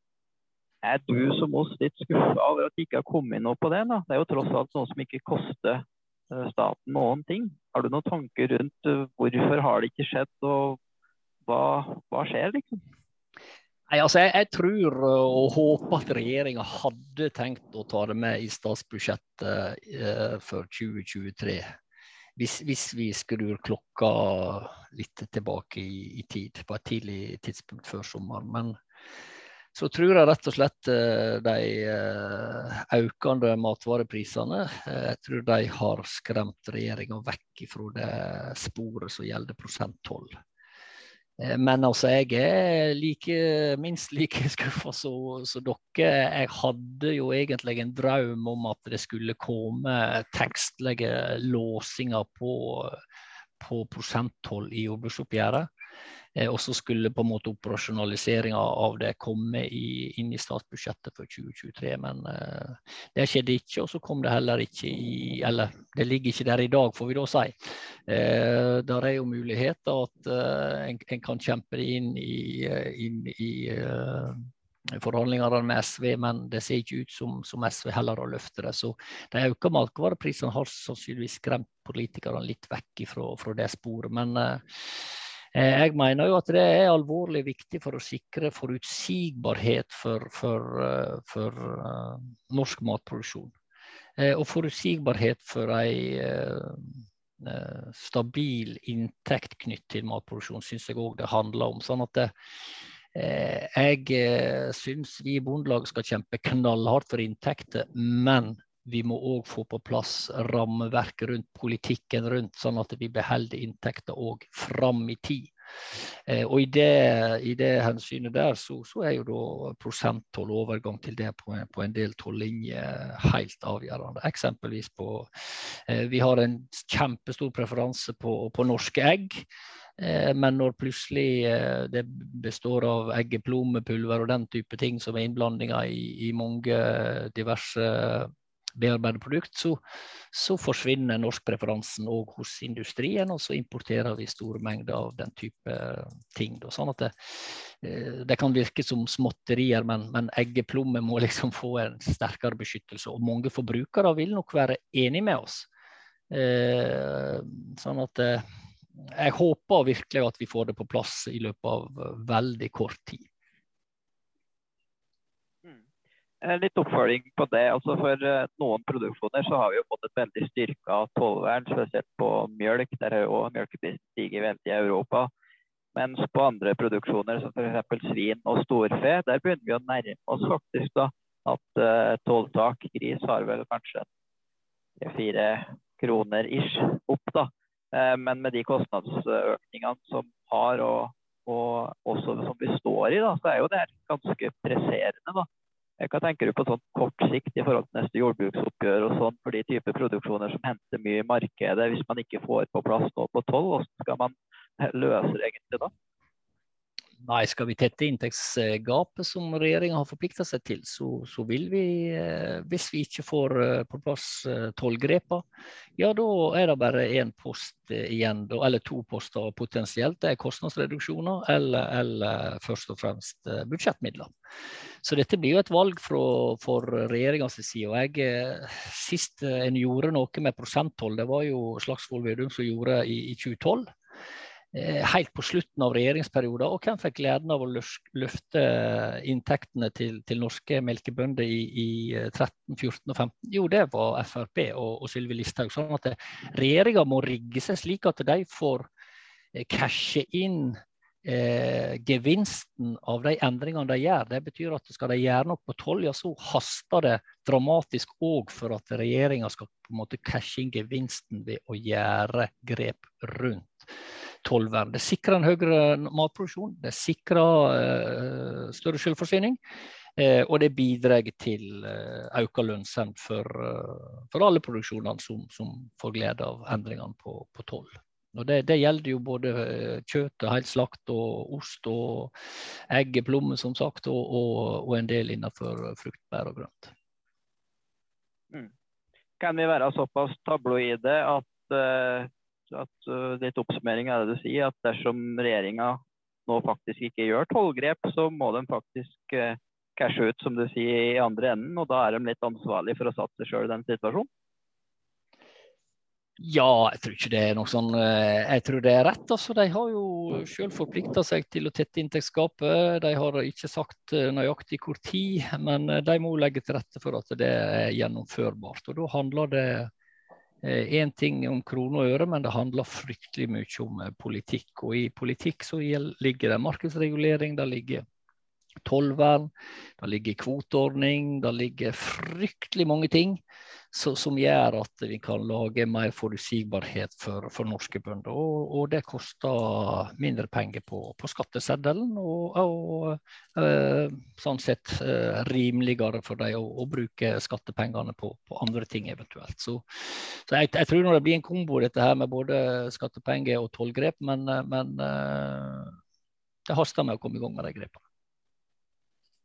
Er du som oss litt skuffa over at det ikke har kommet noe på det? Da? Det er jo tross alt noe som ikke koster staten noen ting. Har du noen tanker rundt uh, hvorfor har det ikke skjedd, og hva, hva skjer, liksom?
Nei, altså jeg, jeg, tror og håper at regjeringa hadde tenkt å ta det med i statsbudsjettet eh, for 2023. Hvis, hvis, vi skrur klokka litt tilbake i, i, tid, på et tidlig tidspunkt før sommeren. Men så tror jeg rett og slett eh, de eh, økende matvareprisene eh, jeg tror de har skremt regjeringa vekk fra det sporet som gjelder prosenttoll. Men altså, jeg er like, minst like [LAUGHS] skuffa som dere. Jeg hadde jo egentlig en drøm om at det skulle komme tekstlige låsinger på, på prosenttoll i jordbruksoppgjøret. Eh, og så skulle på en måte operasjonaliseringa av det komme i, inn i statsbudsjettet for 2023. Men uh, det skjedde ikke, og så kom det heller ikke i Eller det ligger ikke der i dag, får vi da si. Uh, der er jo muligheter at uh, en, en, kan kjempe det inn i, inn i forhandlingene med SV, men det ser ikke ut som, som SV heller har løftet det. Så de økte matvareprisene har sannsynligvis skremt politikerne litt vekk fra, det sporet. Men jeg mener jo at det er alvorlig viktig for å sikre forutsigbarhet for, for, eh, for uh, norsk matproduksjon. Og forutsigbarhet for ei stabil inntekt knytt til matproduksjon, syns jeg òg det handler om. Sånn at det, jeg syns vi i Bondelaget skal kjempe knallhardt for inntekter, men vi må òg få på plass rammeverket rundt politikken rundt, sånn at vi beholder inntekter òg fram i tid. Eh, og i det, i det, hensynet der så, så er jo da prosenttoll overgang til det på, på en del tollinjer helt avgjørende. Eksempelvis på eh, Vi har en kjempestor preferanse på, på norske egg. Eh, men når plutselig det består av eggeplomepulver og den type ting som er innblandinger i, i mange diverse bearbeidede produkt, så, så forsvinner norskpreferansen òg hos industrien, og så importerer vi store mengder av den type ting. Da. Sånn at det, eh, det, kan virke som småtterier, men, men eggeplommer må [LAUGHS] liksom få en sterkere beskyttelse. Og mange forbrukere vil nok være enig med oss. Eh, sånn at eh, jeg håper virkelig at vi får det på plass i løpet av veldig kort tid.
Eh, litt oppfølging på det. altså For eh, noen produksjoner så har vi jo fått et veldig styrka tollvern, spesielt på mjølk. Der er jo melkeprisen stiget veldig i Europa. Mens på andre produksjoner, som f.eks. svin og storfe, der begynner vi å nærme oss faktisk da, at uh, tolltak gris har vel kanskje fire kroner ish opp. da. Uh, men med de kostnadsøkningene som har, og, og også som vi står i, da, så er jo det ganske presserende. da. Hva tenker du på sånn kort sikt i forhold til neste jordbruksoppgjør og sånn for de typer produksjoner som henter mye i markedet, hvis man ikke får på plass nå på toll? Hvordan skal man løse det egentlig da?
Nei, skal vi tette inntektsgapet som regjeringa har forplikta seg til, så, så, vil vi, eh, hvis vi ikke får eh, på plass eh, tollgrepa, ja da er det bare én post igjen, eller to poster potensielt. Det er kostnadsreduksjoner eller, eller først og fremst budsjettmidler. Så dette blir jo et valg fra, for regjeringas side. og jeg, Sist en gjorde noe med prosenttoll, det var jo Slagsvold Vedum som gjorde i, i 2012. Eh, helt på slutten av regjeringsperioden. Og hvem fikk gleden av å løfte inntektene til, til norske melkebønder i, i, 13, eh, 14 og 15? Jo, det var Frp og, og Sylvi Listhaug. Sånn at regjeringa må rigge seg slik at de får eh, cashe inn eh, gevinsten av de endringene de gjør. Det betyr at skal de gjøre noe på toll, ja, så haster det dramatisk òg for at regjeringa skal på en måte cashe inn gevinsten ved å gjøre grep rundt tollvern. Det sikrer en høyere matproduksjon, det sikrer eh, større selvforsyning. Eh, og det bidrar til eh, lønnsomhet for, eh, for, alle produksjonene som, som, får glede av endringene på, på toll. Og det, det, gjelder jo både eh, kjøtt, helslakt og ost og egg, plommer som sagt, og, og, og, en del innenfor frukt, bær og grønt.
Mm. Kan vi være såpass tabloide at, uh, at litt oppsummering er det du sier, at dersom regjeringa nå faktisk ikke gjør tollgrep, så må de faktisk cashe ut, som du sier, i andre enden. Og da er de litt ansvarlig for å satse sjøl i den situasjonen?
Ja, jeg tror ikke det er noe sånn eh, Jeg tror det er rett. altså. De har jo selv forplikta seg til å tette inntektsgapet. De har ikke sagt eh, nøyaktig hvor tid, men eh, de må legge til rette for at det er gjennomførbart. Og Da handler det én ting om kroner og øre, men det handler fryktelig mye om politikk. Og i politikk så ligger det markedsregulering, det ligger tollvern, det ligger kvoteordning, det ligger fryktelig mange ting så, som gjør at vi kan lage mer forutsigbarhet for, for norske bønder. Og, og, det koster mindre penger på, på skatteseddelen, og, og eh, sånn sett eh, rimeligere for dem å, å, bruke skattepengene på, på, andre ting eventuelt. Så, så jeg, jeg, tror det blir en kombo dette her med både skattepenger og tollgrep, men, men eh, det haster med å komme i gang med de grepene.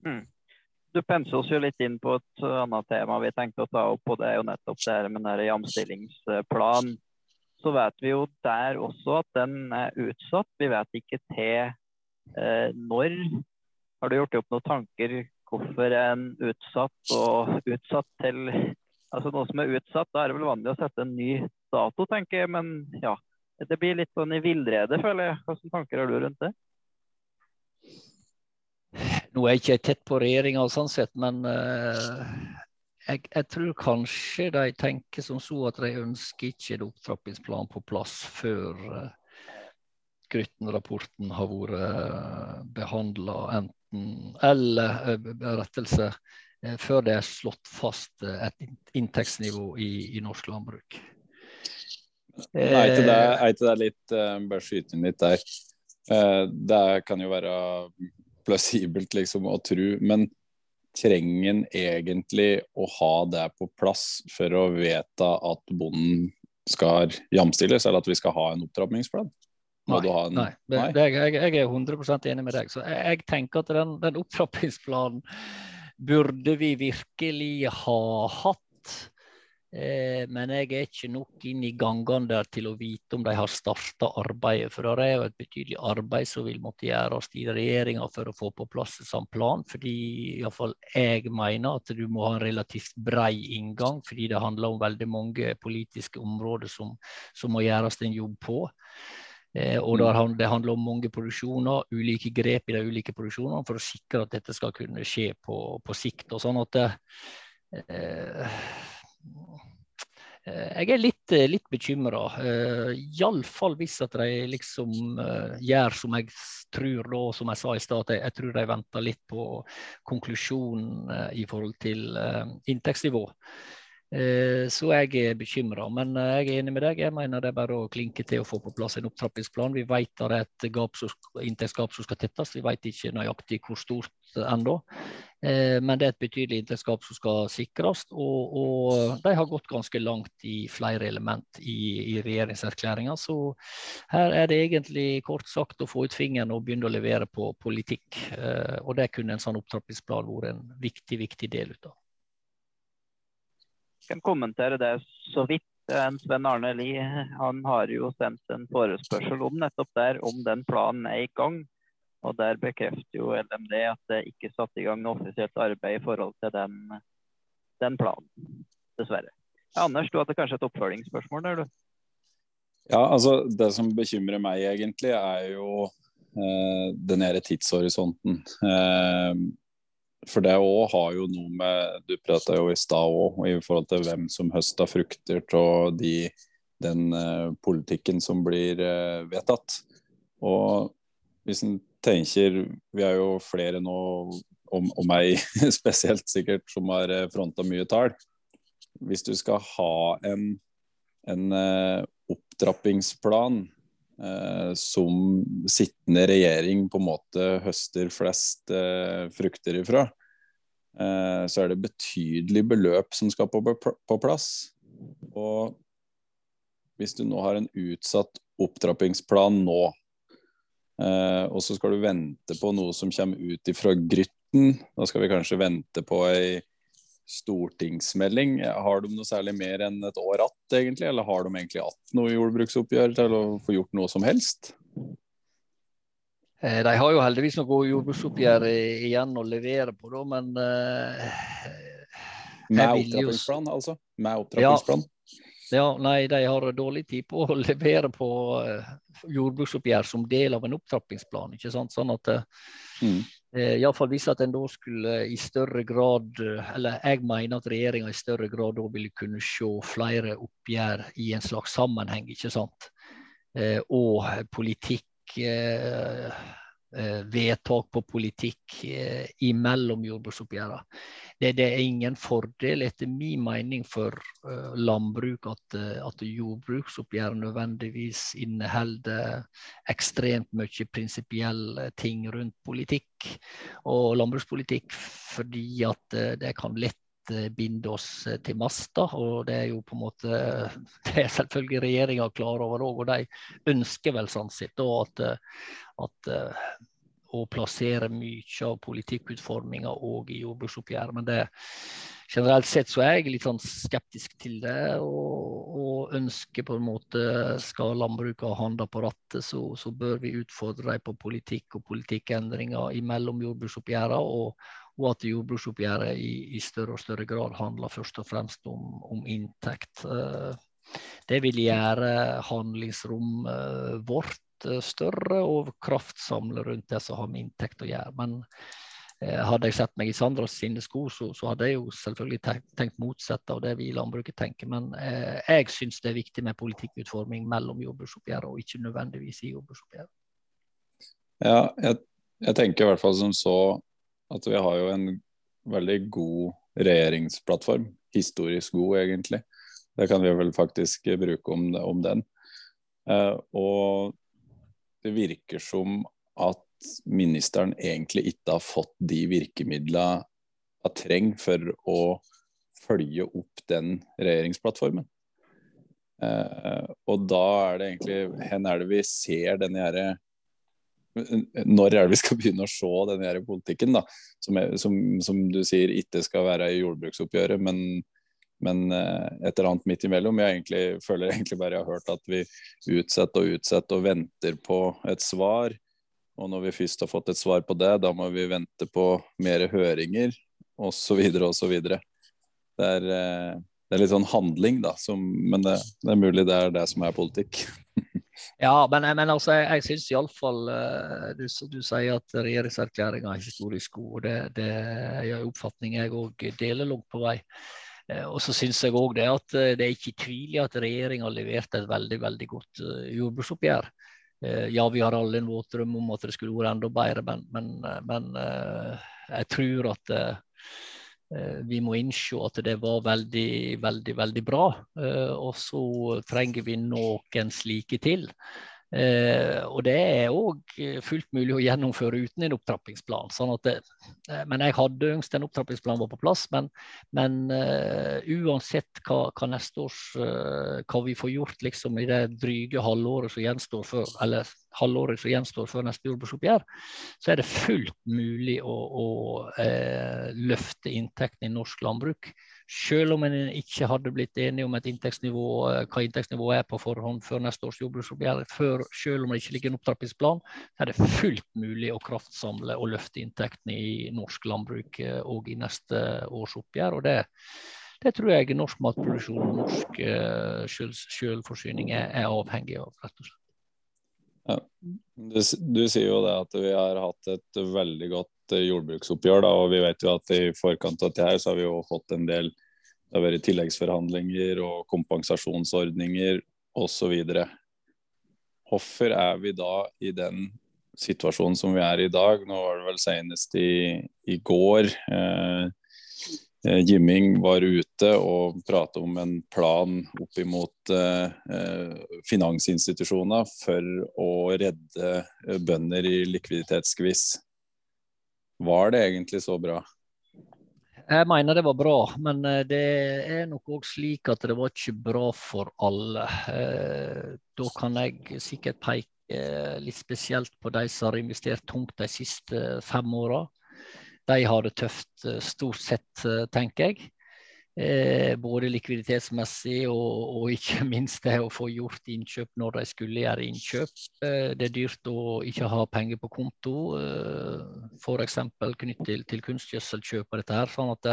Mm du penser oss jo litt inn på et annet tema vi tenkte å ta opp, og det er jo nettopp det her med den jamstillingsplan. Så vet vi jo der også at den er utsatt. Vi vet ikke til eh, når. Har du gjort opp noen tanker hvorfor en utsatt og utsatt til Altså noe som er utsatt, da er det vel vanlig å sette en ny dato, tenker jeg. Men ja, det blir litt sånn i villrede, føler jeg. Hvilke tanker har du rundt det?
Nå er jeg ikke tett på regjeringa, sånn sett, men uh, jeg, jeg, tror kanskje de tenker som så at de ønsker ikke en opptrappingsplan på plass før uh, Grytten-rapporten har vært eh, behandla enten Eller rettelse før det er slått fast et inntektsnivå i, i norsk landbruk.
Nei, til er det litt Bare skyte inn litt der. Det kan jo være plausibelt liksom, å tro. Men trenger en egentlig å ha det på plass for å vedta at bonden skal jamstilles, eller at vi skal ha en opptrappingsplan?
Nei, en... nei. nei? Det, jeg, jeg, er 100 enig med deg. Så jeg, jeg tenker at den, den opptrappingsplanen burde vi virkelig ha hatt men jeg er ikke nok inn i gangene der til å vite om de har starta arbeidet. For det er jo et betydelig arbeid som vil måtte gjøres i regjeringa for å få på plass en sånn plan. Fordi iallfall jeg mener at du må ha en relativt brei inngang, fordi det handler om veldig mange politiske områder som, som må gjøres en jobb på. Eh, og mm. Det handler om mange produksjoner, ulike grep i de ulike produksjonene for å sikre at dette skal kunne skje på, på sikt. og sånn at det, eh, Eh, jeg er litt, eh, litt bekymra. Eh, Iallfall hvis at de liksom gjør som jeg tror, da, som jeg sa i stad, jeg, tror de venter litt på konklusjonen i forhold til inntektsnivå. Eh, så jeg er bekymra. Men eh, jeg er enig med deg. Jeg mener det er bare å klinke til å få på plass en opptrappingsplan. Vi vet det er et inntektsgap som skal tettes. Vi vet ikke nøyaktig hvor stort ennå. Eh, men det er et betydelig inntektsgap som skal sikres. Og, og, de har gått ganske langt i flere element i, i regjeringserklæringa. Så her er det egentlig kort sagt å få ut fingeren og begynne å levere på politikk. Og det kunne en sånn opptrappingsplan vært en viktig, viktig del ut av
kan kommentere det så vidt. Sven Arne Lie han har jo sendt en forespørsel om nettopp der, om den planen er i gang. Og Der bekrefter jo LMD at det ikke er satt i gang noe offisielt arbeid i forhold til den, den planen. Dessverre. Anders, du hadde kanskje et oppfølgingsspørsmål der, du?
Ja, altså Det som bekymrer meg egentlig, er jo eh, den her tidshorisonten. Eh, for det òg har jo noe med Du prata jo i stad òg i forhold til hvem som høster frukter av de, den uh, politikken som blir uh, vedtatt. Og hvis en tenker Vi er jo flere nå, og, og meg [LAUGHS] spesielt sikkert, som har fronta mye tall. Hvis du skal ha en, en opptrappingsplan eh, som sittende regjering på en måte høster flest eh, frukter ifra, eh, så er det betydelig beløp som skal på, på plass. Og hvis du nå har en utsatt opptrappingsplan nå, eh, og så skal du vente på noe som kommer ut ifra Grytten, da skal vi kanskje vente på ei stortingsmelding. Har de noe særlig mer enn et år att, egentlig? Eller har de egentlig hatt noe jordbruksoppgjør til å få gjort noe som helst?
Eh, de har jo heldigvis noe jordbruksoppgjør igjen å levere på, da, men uh,
Med opptrappingsplan, altså? Med opptrappingsplan?
Ja. ja. nei, de har dårlig tid på å [LAUGHS] levere på uh, jordbruksoppgjør som del av en opptrappingsplan. ikke sant? Sånn at mm. Eh, Iallfall hvis at en da skulle i større grad Eller jeg mener at regjeringa i større grad da ville kunne se flere oppgjør i en slags sammenheng, ikke sant. Eh, og politikk eh, Eh, vedtak på politikk eh, imellom jordbruksoppgjørene. Det, det, er ingen fordel, etter min mening, for uh, landbruk at, at jordbruksoppgjøret nødvendigvis inneholder ekstremt mye prinsipielle ting rundt politikk og landbrukspolitikk, fordi at det kan lett binde oss til masta. Og det er jo på en måte [LAUGHS] Det er selvfølgelig regjeringa klar over òg, og de ønsker vel sånn sett at, at å plassere mye av politikkutforminga òg i jordbruksoppgjøret. Men det, generelt sett så er jeg litt sånn skeptisk til det. Og, og ønsker på en måte Skal landbruket ha handa på rattet, så, så, bør vi utfordre dem på politikk og politikkendringer imellom jordbruksoppgjørene. Og, og at jordbruksoppgjøret i, i, større og større grad handler først og fremst om, om inntekt. Eh, det vil gjøre handlingsrommet vårt Eh, større og kraftsamle rundt det som har med inntekt å gjøre. Men eh, hadde jeg sett meg i Sandras sine sko, så, så, hadde jeg jo selvfølgelig tenkt, tenkt motsatt av det vi i landbruket tenker. Men eh, jeg syns det er viktig med politikkutforming mellom jordbruksoppgjøret og ikke nødvendigvis i jordbruksoppgjøret.
Ja, jeg, jeg, tenker i hvert fall som så at vi har jo en veldig god regjeringsplattform. Historisk god, egentlig. Det kan vi vel faktisk bruke om, om den. Eh, og det virker som at ministeren egentlig ikke har fått de virkemidlene hun trenger for å følge opp den regjeringsplattformen. Eh, og da er det egentlig Hvor er det vi ser denne Når er det vi skal begynne å se denne her politikken, da? Som, er, som, som, du sier ikke skal være i jordbruksoppgjøret, men men eh, et eller annet midt imellom. Jeg egentlig, føler egentlig bare jeg har hørt at vi utsetter og utsetter og venter på et svar. Og når vi først har fått et svar på det, da må vi vente på mer høringer osv. osv. Det, er, eh, det er litt sånn handling, da. Som, men det, det, er mulig det er det som er politikk. [LAUGHS]
ja, men, men altså, jeg, jeg syns iallfall uh, du, du sier at regjeringserklæringa er historisk god. Det, det er en oppfatning jeg òg deler langt på vei. Eh, og så syns jeg òg det at eh, det er ikke tvil i at regjeringa leverte et veldig veldig godt eh, jordbruksoppgjør. Ja, vi har alle en våt drøm om at det skulle vært enda bedre, men, men, men jeg tror at vi må innse at det var veldig, veldig, veldig bra. Og så trenger vi noen slike til. Eh, og det er òg fullt mulig å gjennomføre uten en opptrappingsplan. Sånn det, eh, men jeg hadde ønsket en opptrappingsplan var på plass. Men, men uansett hva, hva, neste års hva vi får gjort liksom, i det dryge halvåret som gjenstår før, eller halvåret som gjenstår før neste jordbruksoppgjør, så er det fullt mulig å, å eh, løfte inntektene i norsk landbruk selv om en ikke hadde blitt enige om inntektsnivå, eh, hva inntektsnivået er på forhånd før neste års jordbruksoppgjør, selv om det ikke ligger en opptrappingsplan, er det fullt mulig å kraftsamle og løfte inntektene i norsk landbruk òg eh, i neste års oppgjør. og det det tror jeg norsk matproduksjon og norsk uh, selvforsyning er, er, avhengig av, rett og slett.
Ja. Du, du, sier jo det at vi har hatt et veldig godt Eh, jordbruksoppgjør. Da, og vi vet jo at i forkant av dette her, så har vi jo fått en del det har vært tilleggsforhandlinger og kompensasjonsordninger osv. Hvorfor er vi da i den situasjonen som vi er i dag. Nå var det vel senest i, i går. Eh, eh Jimming var ute og pratet om en plan opp imot eh, eh, finansinstitusjoner for å redde bønder i likviditetsskviss. Var det egentlig så bra?
Jeg mener det var bra, men det er nok òg slik at det var ikke bra for alle. Da kan jeg sikkert peke litt spesielt på de som har investert tungt de siste fem åra. De har det tøft stort sett, tenker jeg. Eh, både likviditetsmessig og, og, ikke [LAUGHS] minst det å få gjort innkjøp når de skulle gjøre innkjøp. Eh, det er dyrt å ikke ha penger på konto, eh, f.eks. knyttet til, til kunstgjødselkjøp og dette her. sånn at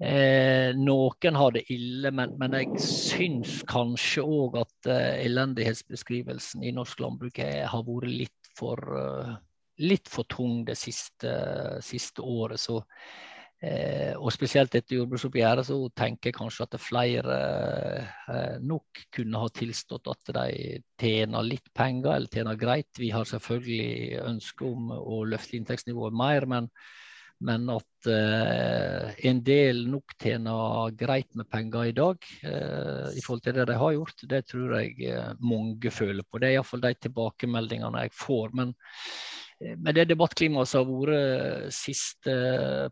eh, noen har det ille, men, men jeg syns kanskje òg at eh, elendighetsbeskrivelsen i norsk landbruk har vært litt for, uh, litt for tung det siste, siste året. så Eh, og spesielt etter jordbruksoppgjøret så tenker jeg kanskje at flere eh, nok kunne ha tilstått at de tjener litt penger, eller tjener greit. Vi har selvfølgelig ønske om å løfte inntektsnivået mer, men, men at eh, en del nok tjener greit med penger i dag eh, i forhold til det de har gjort, det tror jeg eh, mange føler på. Det er iallfall de tilbakemeldingene jeg får. men med det debattklimaet som har vært de siste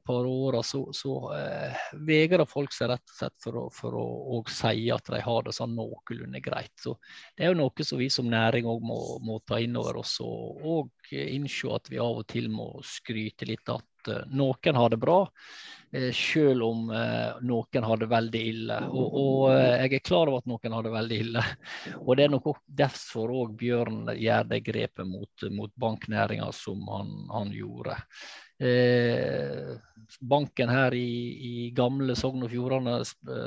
par åra, så, så eh, vegrer folk seg rett og slett for å, for å si at de har det sånn noenlunde greit. Så Det er jo noe som vi som næring òg må, må, ta inn over oss og, og innse at vi av og til må skryte litt at uh, noen har det bra, selv om uh, noen har det veldig ille. Og, og jeg er klar over at noen har det veldig ille. [LAUGHS] Og det er nok derfor òg Bjørn gjør det grepet mot, mot banknæringa som han, han gjorde. Eh, banken her i, i gamle Sogn og Fjordane,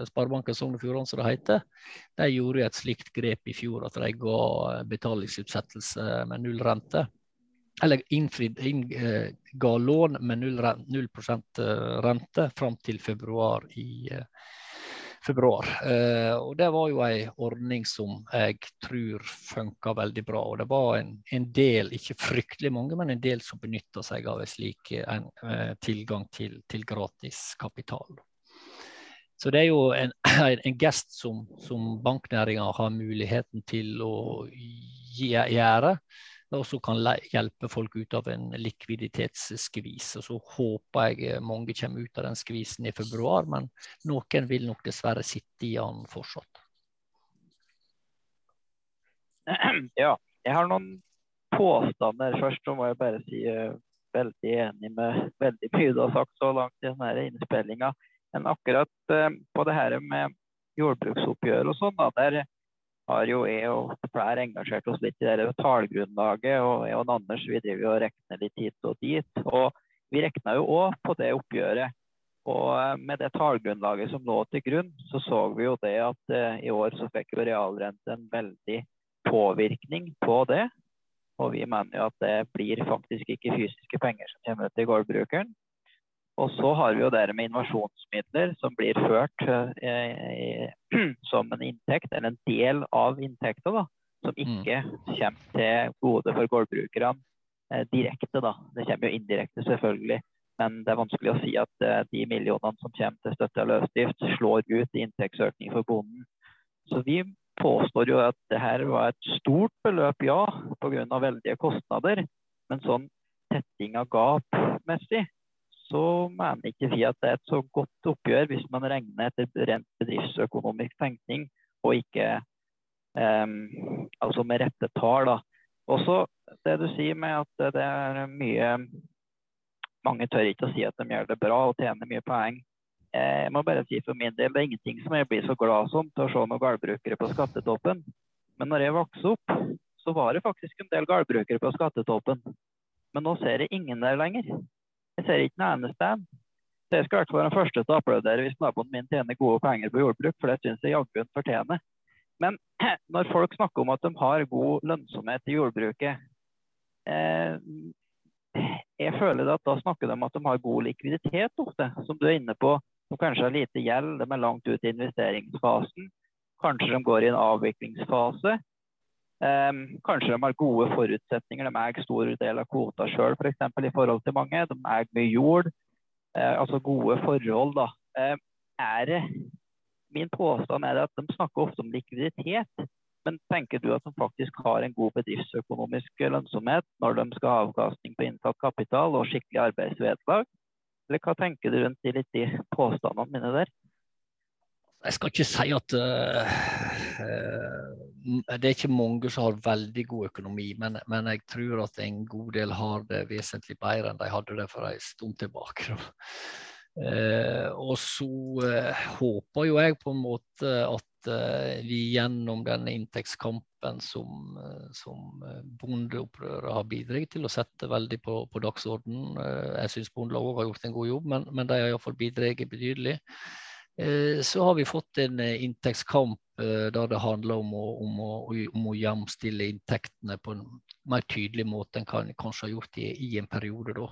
Sparebanken Sogn og Fjordane som det heter, de gjorde et slikt grep i fjor at de ga betalingsutsettelse med null rente eller innfridd, innga eh, lån med 0, 0 eh, rente fram til februar i eh, februar. Og Det var jo en ordning som jeg tror funka veldig bra. og Det var en, en, del, ikke fryktelig mange, men en del som benytta seg av en slik en, tilgang til, til gratis kapital. Så det er jo en, [CLEARS THROAT] en gest som, som banknæringa har muligheten til å gjøre og som kan hjelpe folk ut av en likviditetsskvis. Og så håper jeg eh, mange kommer ut av den skvisen i februar, men noen vil nok dessverre sitte i den fortsatt. [CLEARS THROAT]
Ja, jeg har noen påstander. Først så må jeg bare si uh, veldig enig med veldig mye du har sagt så langt i denne innspillinga. Men akkurat uh, på det her med jordbruksoppgjør og sånn, da, der har jo jeg og flere engasjert oss litt i det tallgrunnlaget. Og jeg og Anders vi driver og regner litt hit og dit. Og vi regna jo òg på det oppgjøret. Og eh, med det tallgrunnlaget som lå til grunn, så så vi jo det at uh, i år så fikk jo realrente en veldig påvirkning på det. Og vi mener jo at det blir faktisk ikke fysiske penger som kommer til gårdbrukeren. Og så har vi jo det med innovasjonsmidler som blir ført eh, [CLEARS THROAT] som en inntekt, eller en del av inntekta, da, som mm. ikke kommer til gode for gårdbrukerne eh, direkte. da. Det kommer jo indirekte, selvfølgelig. Men det er vanskelig å si at eh, de millionene som kommer til støtte av løsdrift, slår ut i inntektsøkning for bonden. Så vi påstår jo at det her var et stort beløp, ja, pga. veldige kostnader. Men sånn tetting av gap messig, så mener ikke vi at det er et så godt oppgjør hvis man regner etter rent bedriftsøkonomisk tenkning og ikke um, altså med rette tall. Også det du sier med at det er mye Mange tør ikke å si at de gjør det bra og tjener mye poeng. Eh, jeg må bare si for min del, Det er ingenting som jeg blir så glad som til å se noen gårdbrukere på skattetoppen. Men når jeg vokste opp, så var det faktisk en del gårdbrukere på skattetoppen. Men nå ser jeg ingen der lenger. Jeg ser ikke noe annet sted. Så jeg skal i hvert fall være den første til å applaudere hvis naboen min tjener gode penger på jordbruk, for det syns jeg jaggu han fortjener. Men [CLEARS THROAT] når folk snakker om at de har god lønnsomhet i jordbruket eh, Jeg føler at da snakker de om at de har god likviditet ofte, som du er inne på. Som kanskje har lite gjeld, de er langt ut i investeringsfasen. Kanskje de går i en avviklingsfase. Um, kanskje de har gode forutsetninger. De eier stor del av kvota sjøl. For i forhold til mange. De eier mye jord. Uh, altså gode forhold, da. Uh, er det Min påstand er at de snakker ofte om likviditet. Men tenker du at de faktisk har en god bedriftsøkonomisk lønnsomhet når de skal ha avkastning på inntatt kapital og skikkelig arbeidsvedlag? Eller hva tenker du rundt de, de påstandene mine der?
Jeg skal ikke si at uh, uh, Det er ikke mange som har veldig god økonomi, men, men, jeg tror at en god del har det vesentlig bedre enn de hadde det for en stund tilbake. Uh, og så håper jo jeg på en måte at vi gjennom denne inntektskampen som, som bondeopprøret har bidratt til å sette veldig på, på dagsordenen. Jeg syns Bondelaget har gjort en god jobb, men, men de har iallfall bidratt betydelig. Eh, så har vi fått en eh, inntektskamp eh, der det handler om å, om å, om å jamstille inntektene på en mer tydelig måte enn kan kanskje har gjort i, i en periode. da.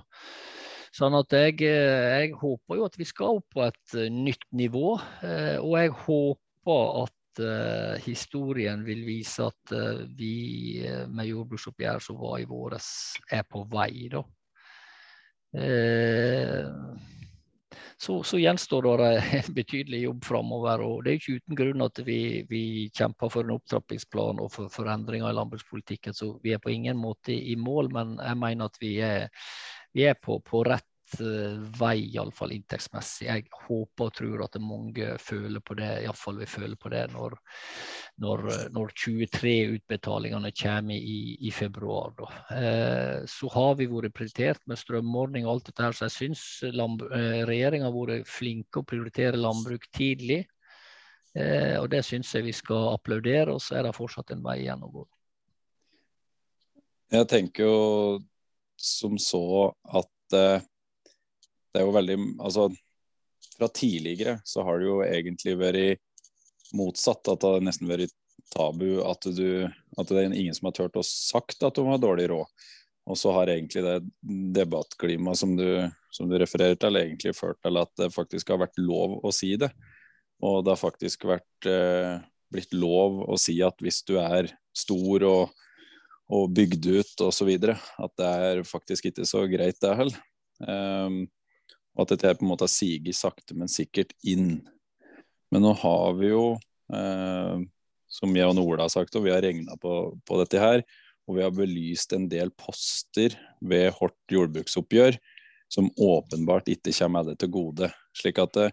Sånn at jeg, jeg, håper jo at vi skal opp på et nytt nivå. Og jeg håper at historien vil vise at vi med jordbruksoppgjøret som var i våres, er på vei. da. Så, så, gjenstår det en betydelig jobb framover. Og det er ikke uten grunn at vi, vi kjemper for en opptrappingsplan og for, forandringer i landbrukspolitikken. Så vi er på ingen måte i mål, men jeg mener at vi er, vi er på, på rett vei, iallfall inntektsmessig. Jeg håper og tror at mange føler på det, iallfall vil føle på det når, når, når 23-utbetalingene kommer i, i februar. Eh, så har vi vært prioritert med strømordning og alt dette her, så jeg syns eh, regjeringa har vært flinke å prioritere landbruk tidlig. Eh, og det syns jeg vi skal applaudere, og så er det fortsatt en vei igjen å gå.
Jeg tenker jo som så at eh, det er jo veldig Altså, fra tidligere så har det jo egentlig vært motsatt. At det har nesten vært tabu at, du, at det er ingen som har turt å sagt at du har dårlig råd. Og så har egentlig det debattklimaet som, som, du refererer til, egentlig ført til at det faktisk har vært lov å si det. Og det har faktisk vært eh, blitt lov å si at hvis du er stor og, og bygd ut osv., at det er faktisk ikke så greit, det heller. Um, og at dette på en måte har siget sakte, men sikkert inn. Men nå har vi jo, eh, som jeg og Ola har sagt, og vi har regna på, på, dette her, og vi har belyst en del poster ved Hort jordbruksoppgjør som åpenbart ikke kommer alle til gode. Slik at det,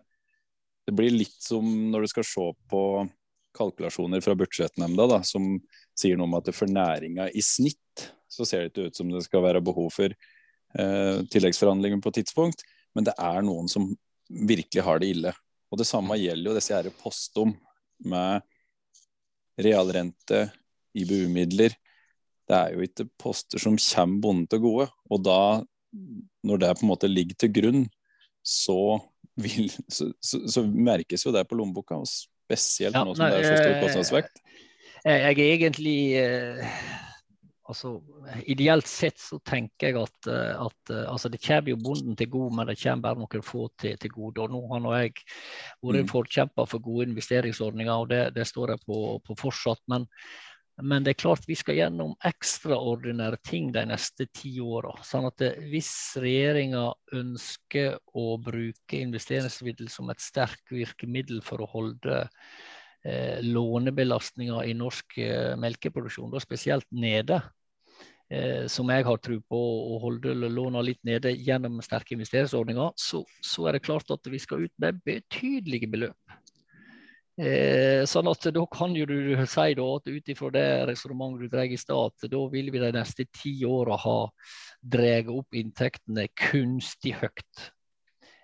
det, blir litt som når du skal se på kalkulasjoner fra budsjettnemnda, da, som sier noe om at for næringa i snitt så ser det ikke ut som det skal være behov for eh, tilleggsforhandlinger på tidspunkt men det er noen som virkelig har det ille. Og Det samme gjelder jo disse her postom med realrente, IBU-midler. Det er jo ikke poster som kommer bonden til gode. Og da, når det på en måte ligger til grunn, så, vil, så, så, så merkes jo det på lommeboka. Og spesielt ja, nå som det er så stor eh, kostnadsvekt.
Jeg er egentlig eh, altså, Ideelt sett så tenker jeg at, eh, at eh, altså, det kommer jo bonden til gode, men det kommer bare noen få til, til gode. og Nå har nå jeg vært en mm. forkjemper for gode investeringsordninger, og det, det står jeg på, på fortsatt. Men, men, det er klart vi skal gjennom ekstraordinære ting de neste ti åra. Sånn at det, hvis regjeringa ønsker å bruke investeringsmiddel som et sterkt virkemiddel for å holde eh, lånebelastninga i norsk eh, melkeproduksjon, da spesielt nede, eh, som jeg har tro på å holde låna litt nede gjennom sterke investeringsordninger, så, så, er det klart at vi skal ut med betydelige beløp. Eh, sånn at Da kan jo du si da, at ut ifra det resonnementet du drar i stad, da vil vi de neste ti åra ha dratt opp inntektene kunstig høyt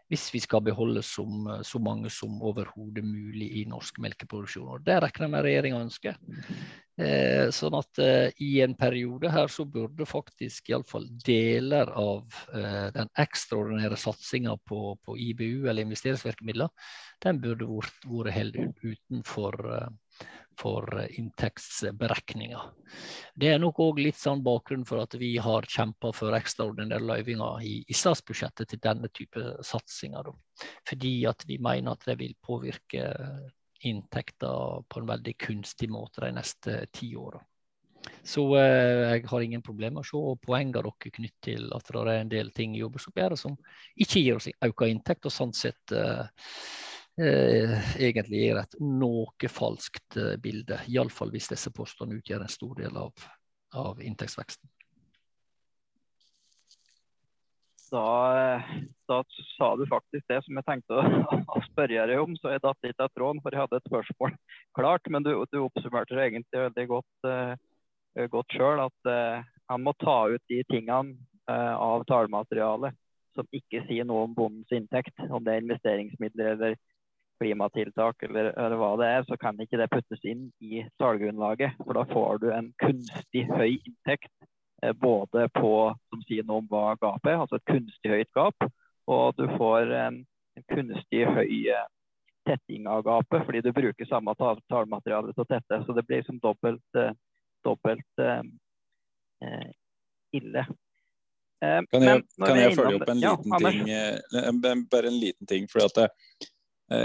hvis vi skal beholde som, så mange som overhodet mulig i norsk melkeproduksjon. Og Det regner jeg med regjeringa ønsker. Eh, sånn at eh, i en periode her så burde faktisk iallfall deler av eh, den ekstraordinære satsinga på, på, IBU eller investeringsvirkemidler, den burde vært, helt utenfor eh, for inntektsberegninga. Det er nok òg litt sånn bakgrunn for at vi har kjempa for ekstraordinære løyvinger i, i, statsbudsjettet til denne type satsinger. Fordi at vi mener at det vil påvirke inntekter på en veldig kunstig måte de neste ti åra. Så eh, jeg har ingen problemer med å se poengene dere knytter til at det er en del ting i jordbruksoppgjøret som ikke gir oss økt inntekt, og sånn sett eh, eh, egentlig gir et noe falskt eh, bilde. Iallfall hvis disse postene utgjør en stor del av, av inntektsveksten.
Da, da, sa du faktisk det som jeg tenkte å, spørre deg om, så jeg datt litt av tråden, for jeg hadde et spørsmål [LAUGHS] klart. Men du, du oppsummerte det egentlig veldig godt. Uh, godt sjøl at uh, han må ta ut de tingene uh, av tallmaterialet som ikke sier noe om bondens inntekt. Om det er investeringsmidler eller klimatiltak eller, eller, hva det er, så kan ikke det puttes inn i tallgrunnlaget. For da får du en kunstig høy inntekt både på som sier noe om hva gapet er, altså et kunstig høyt gap, og du får en, en kunstig høy tetting av gapet fordi du bruker samme tallmateriale til å tette. Så det blir som dobbelt dobbelt eh, eh, ille.
Eh, kan jeg, kan jeg følge opp en liten ja, ting? Bare en liten ting. for at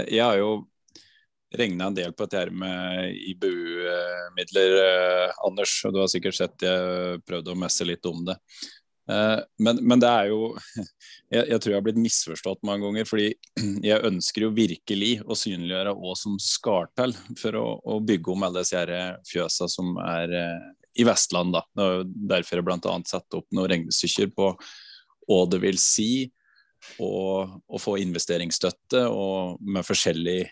jeg har jo regna en del på dette her med IBU-midler, Anders. og Du har sikkert sett jeg prøvde å messe litt om det. Men, men, det er jo [LAUGHS] jeg, jeg, tror jeg har blitt misforstått mange ganger. fordi [CLEARS THROAT] jeg ønsker jo virkelig å synliggjøre hva som skal til for å, å, bygge om alle disse fjøsa som er eh, i Vestland. da. Derfor jeg bl.a. satt opp noen regnestykker på hva det vil si å, få investeringsstøtte og med forskjellig eh,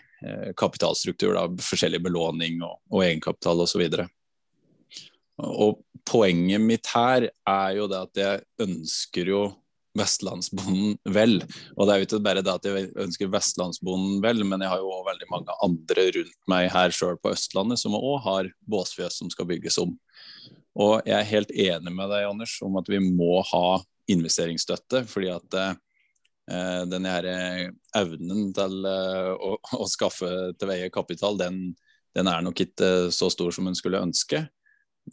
kapitalstruktur. da, Forskjellig belåning og, og egenkapital osv. Og poenget mitt her er jo det at jeg ønsker jo vestlandsbonden vel. Og det er jo ikke bare det at jeg ønsker vestlandsbonden vel, men jeg har jo veldig mange andre rundt meg her sjøl på Østlandet som òg har båsfjøs som skal bygges om. Og jeg er helt enig med deg, Anders, om at vi må ha investeringsstøtte. fordi at eh, denne her evnen til eh, å, [LAUGHS] å, skaffe til veie kapital, den, den, er nok ikke så stor som en skulle ønske.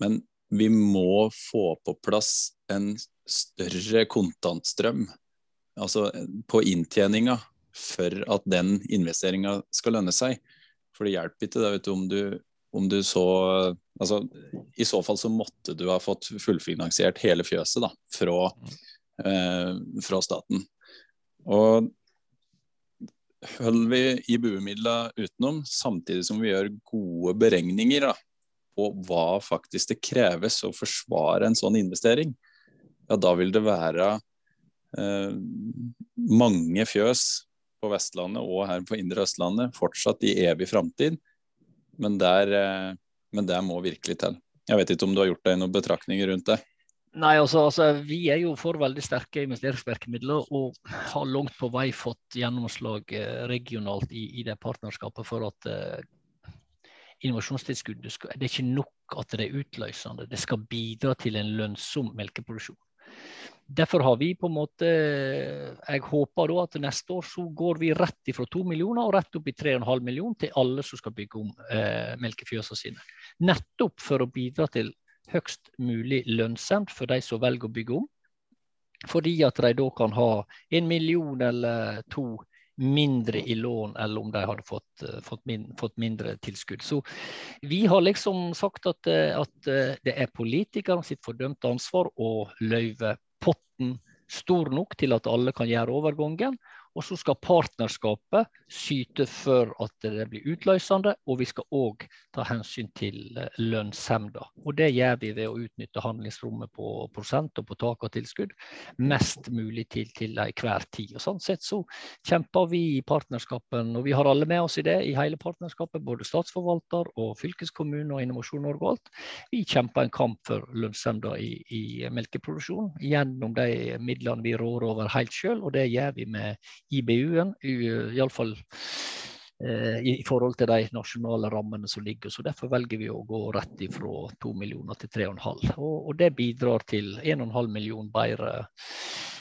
Men vi må få på plass en større kontantstrøm altså på inntjeninga for at den investeringa skal lønne seg. For det hjelper ikke det, vet du, om du, om du så altså, I så fall så måtte du ha fått fullfinansiert hele fjøset da, fra, eh, fra staten. Og holder vi i buemidla utenom, samtidig som vi gjør gode beregninger da, på hva faktisk det kreves å forsvare en sånn investering, ja, da vil det være eh, mange fjøs på Vestlandet og her på indre Østlandet fortsatt i evig framtid. Men, eh, men det må virkelig til. Jeg vet ikke om du har gjort deg noen betraktninger rundt det?
Nei, altså, altså, Vi er jo for veldig sterke investeringsvirkemidler og har langt på vei fått gjennomslag eh, regionalt i, i, det partnerskapet for at eh, innovasjonstilskuddet det er ikke nok at det er utløsende, det skal bidra til en lønnsom melkeproduksjon. Derfor har vi på en måte Jeg håper da at neste år så går vi rett ifra 2 millioner og rett opp i 3,5 millioner til alle som skal bygge om eh, melkefjøsene sine. Nettopp for å bidra til høgst mulig lønnsomt for de som velger å bygge om. Fordi at de da kan ha en million eller to mindre i lån eller om de hadde fått, uh, fått, min, fått, mindre tilskudd. Så vi har liksom sagt at, uh, at uh, det er politikerne sitt fordømte ansvar å løyve potten stor nok til at alle kan gjøre overgangen. Og så skal partnerskapet syte for at det blir utløsende, og vi skal òg ta hensyn til lønnshemda. Og det gjør vi ved å utnytte handlingsrommet på prosent og på tak og tilskudd mest mulig til, til hver tid. Og Sånn sett så kjemper vi i partnerskapen, og vi har alle med oss i det i hele partnerskapet, både statsforvalter og fylkeskommune og Innovasjon Norge og alt. Vi kjemper en kamp for lønnshemda i, i melkeproduksjon gjennom de midlene vi rår over helt sjøl, og det gjør vi med IBU-en, iallfall eh, i forhold til de nasjonale rammene som ligger. så Derfor velger vi å gå rett ifra 2 millioner til 3,5. Og, og det bidrar til 1,5 million bedre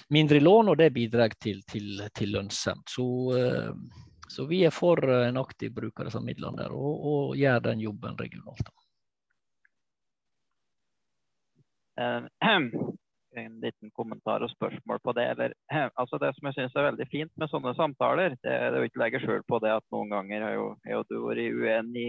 mindre lån, og det bidrar til, til, til lønnsomt. Så, eh, så, vi er for en aktiv bruk av disse midlene der, og, og gjør den jobben regionalt.
Uh, [CLEARS THROAT] en liten kommentar og spørsmål på det. Eller, [CLEARS THROAT] altså det som jeg syns er veldig fint med sånne samtaler, det er å ikke legge skjul på det at noen ganger har jo, har jo du vært uenig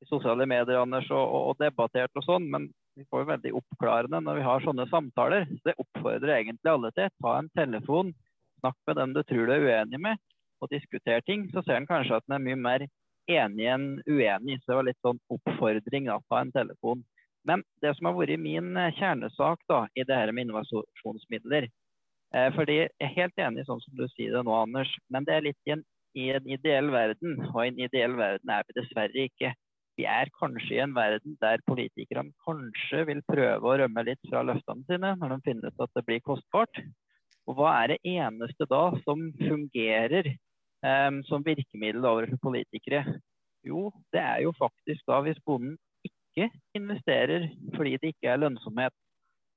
i sosiale medier Anders, og, og, og debattert og sånn, men vi får jo veldig oppklarende når vi har sånne samtaler. Det oppfordrer egentlig alle til. Ta en telefon, snakk med den du tror du er uenig med, og diskuter ting. Så ser en kanskje at en er mye mer enig enn uenig. Så det var litt sånn oppfordring, da. Ta en telefon. Men det som har vært min eh, kjernesak da, i det her med innovasjonsmidler eh, fordi Jeg er helt enig sånn som du sier det nå, Anders, men det er litt i en, i en ideell verden. Og i en ideell verden er vi dessverre ikke. Vi er kanskje i en verden der politikerne kanskje vil prøve å rømme litt fra løftene sine når de finner ut at det blir kostbart. Og hva er det eneste da som fungerer eh, som virkemiddel overfor politikere? Jo, det er jo faktisk da hvis bonden ikke investerer fordi det ikke er lønnsomhet.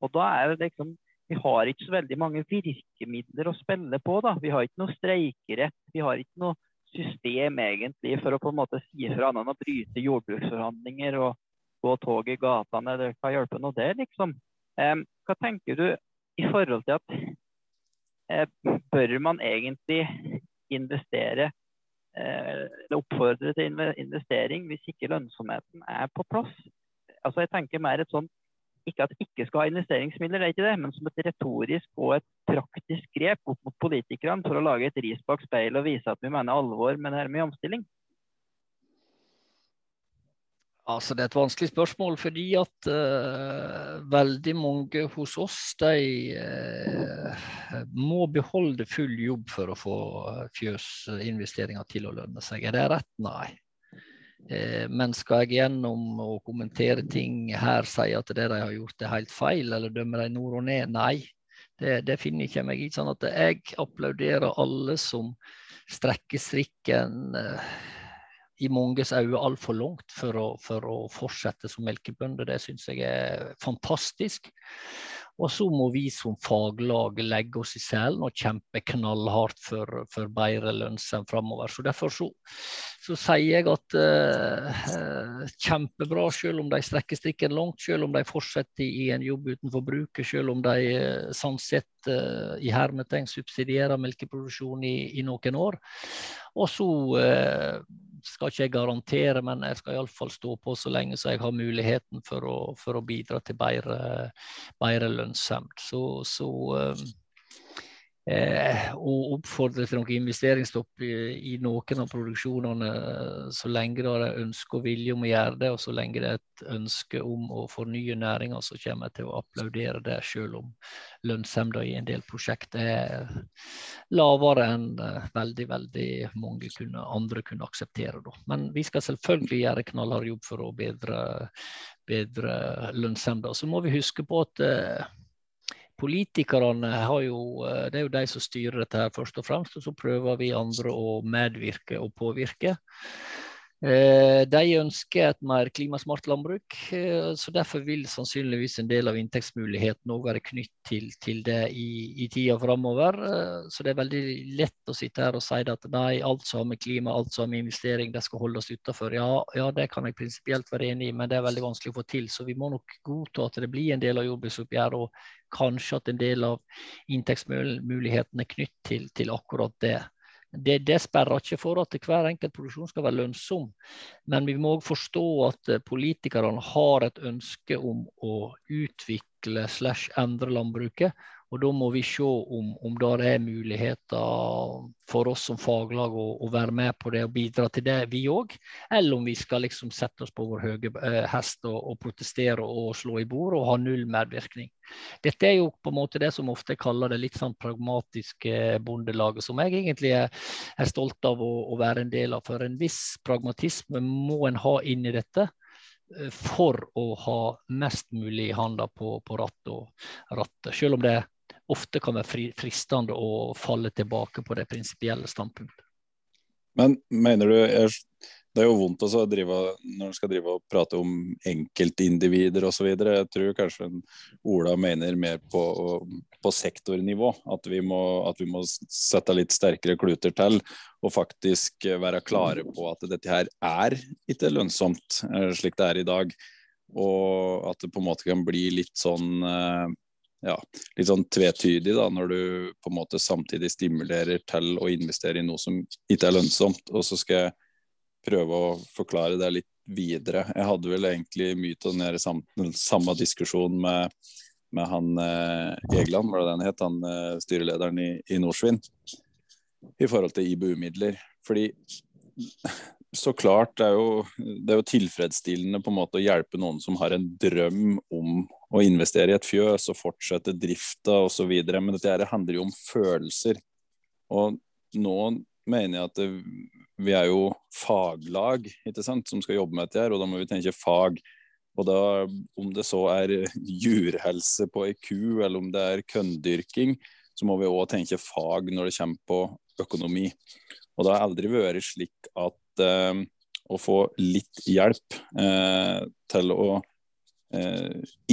Og da er det liksom Vi har ikke så veldig mange virkemidler å spille på. da. Vi har ikke noe streikerett. Vi har ikke noe system egentlig for å på en måte si fra annet enn å bryte jordbruksforhandlinger og gå tog i gatene. Det kan hjelpe noe det, liksom. Um, hva tenker du i forhold til at uh, bør man egentlig investere eller oppfordre til investering hvis ikke lønnsomheten er på plass? Altså jeg tenker mer et sånt, Ikke at vi ikke skal ha investeringsmidler, det er ikke det, men som et retorisk og et praktisk grep opp mot politikerne for å lage et ris bak speilet og vise at vi mener alvor med det her med omstilling.
Altså, det er et vanskelig spørsmål fordi at uh, veldig mange hos oss de uh, må beholde full jobb for å få fjøsinvesteringer til å lønne seg. Er det rett? Nei. Men skal jeg gjennom å kommentere ting her si at det de har gjort er helt feil, eller dømme de nord og ned? Nei. Det, det finner ikke meg i. Sånn at jeg applauderer alle som strekker strikken i manges øyne altfor langt for å, for å, fortsette som melkebønder. Det syns jeg er fantastisk. Og så må vi som faglag legge oss i selen og kjempe knallhardt for, for bedre lønnsevne framover. Så derfor så, så, sier jeg at eh, kjempebra, selv om de strekker strikken langt, selv om de fortsetter i en jobb utenfor bruket, selv om de uh, sånn sett eh, i hermetegn subsidierer melkeproduksjon i, i, noen år. Og så skal ikke jeg garantere, men jeg skal iallfall stå på så lenge så jeg har muligheten for å, for å bidra til bedre, bedre lønnsomhet. Så, så eh, å oppfordre til noe investeringsstopp i, i, noen av produksjonene så lenge det er ønske og vilje om å gjøre det, og så lenge det er et ønske om å fornye næringa, så kommer jeg til å applaudere det, selv om lønnsomheten i en del prosjekter er lavere enn uh, veldig veldig mange kunne, andre kunne akseptere. Da. Men vi skal selvfølgelig gjøre knallhard jobb for å bedre, bedre lønnsomheten. Så må vi huske på at uh, Politikerne har jo, eh, det er jo de som styrer dette her først og fremst, og så prøver vi andre å medvirke og påvirke. Eh, de ønsker et mer klimasmart landbruk, eh, så derfor vil sannsynligvis en del av inntektsmuligheten òg være knytt til, til, det i, i tida framover. Så det er veldig lett å sitte her og si at nei, alt som har med klima, alt som har med investering, det skal holdes utenfor. Ja, ja, det kan jeg prinsipielt være enig i, men det er veldig vanskelig å få til. Så vi må nok godta at det blir en del av jordbruksoppgjøret, og kanskje at en del av inntektsmulighetene er knytt til, til akkurat det. Det, det, sperrer ikke for at hver enkelt produksjon skal være lønnsom. Men vi må òg forstå at eh, politikerne har et ønske om å utvikle slash endre landbruket. Og Da må vi se om, om det er muligheter for oss som faglag å, å, være med på det og bidra til det, vi òg. Eller om vi skal liksom sette oss på vår høye eh, hest og, og, protestere og slå i bord og ha null medvirkning. Dette er jo på en måte det som ofte kaller det litt sånn pragmatiske bondelaget, som jeg egentlig er, er stolt av å, å, være en del av. For en viss pragmatisme må en ha inn i dette eh, for å ha mest mulig handa på, på rattet og rattet. Selv om det ofte kan være fristende å falle tilbake på det prinsipielle standpunktet.
Men mener du Det er jo vondt å drive, når man skal drive og prate om enkeltindivider osv. Jeg tror kanskje Ola mener mer på, på sektornivå. At vi, må, at vi, må, sette litt sterkere kluter til og faktisk være klare på at dette her er ikke lønnsomt eh, slik det er i dag. Og at det på en måte kan bli litt sånn eh, ja, litt sånn tvetydig da, når du på en måte samtidig stimulerer til å investere i noe som ikke er lønnsomt. Og så skal jeg prøve å forklare det litt videre. Jeg hadde vel egentlig mye av den samme, samme diskusjonen med, med han eh, Egeland, var det den het, han eh, styrelederen i, i Norsvin, i forhold til IBU-midler. Fordi så klart, det er, jo, det er jo tilfredsstillende på en måte å hjelpe noen som har en drøm om å investere i et fjøs og fortsette drifta osv. Men dette her handler jo om følelser. Og nå mener jeg at det, vi er jo faglag ikke sant, som skal jobbe med dette, her, og da må vi tenke fag. Og da, Om det så er djurhelse på ei ku, eller om det er kønndyrking, så må vi òg tenke fag når det kommer på økonomi. Og det har aldri vært slik at eh, å få litt hjelp eh, til å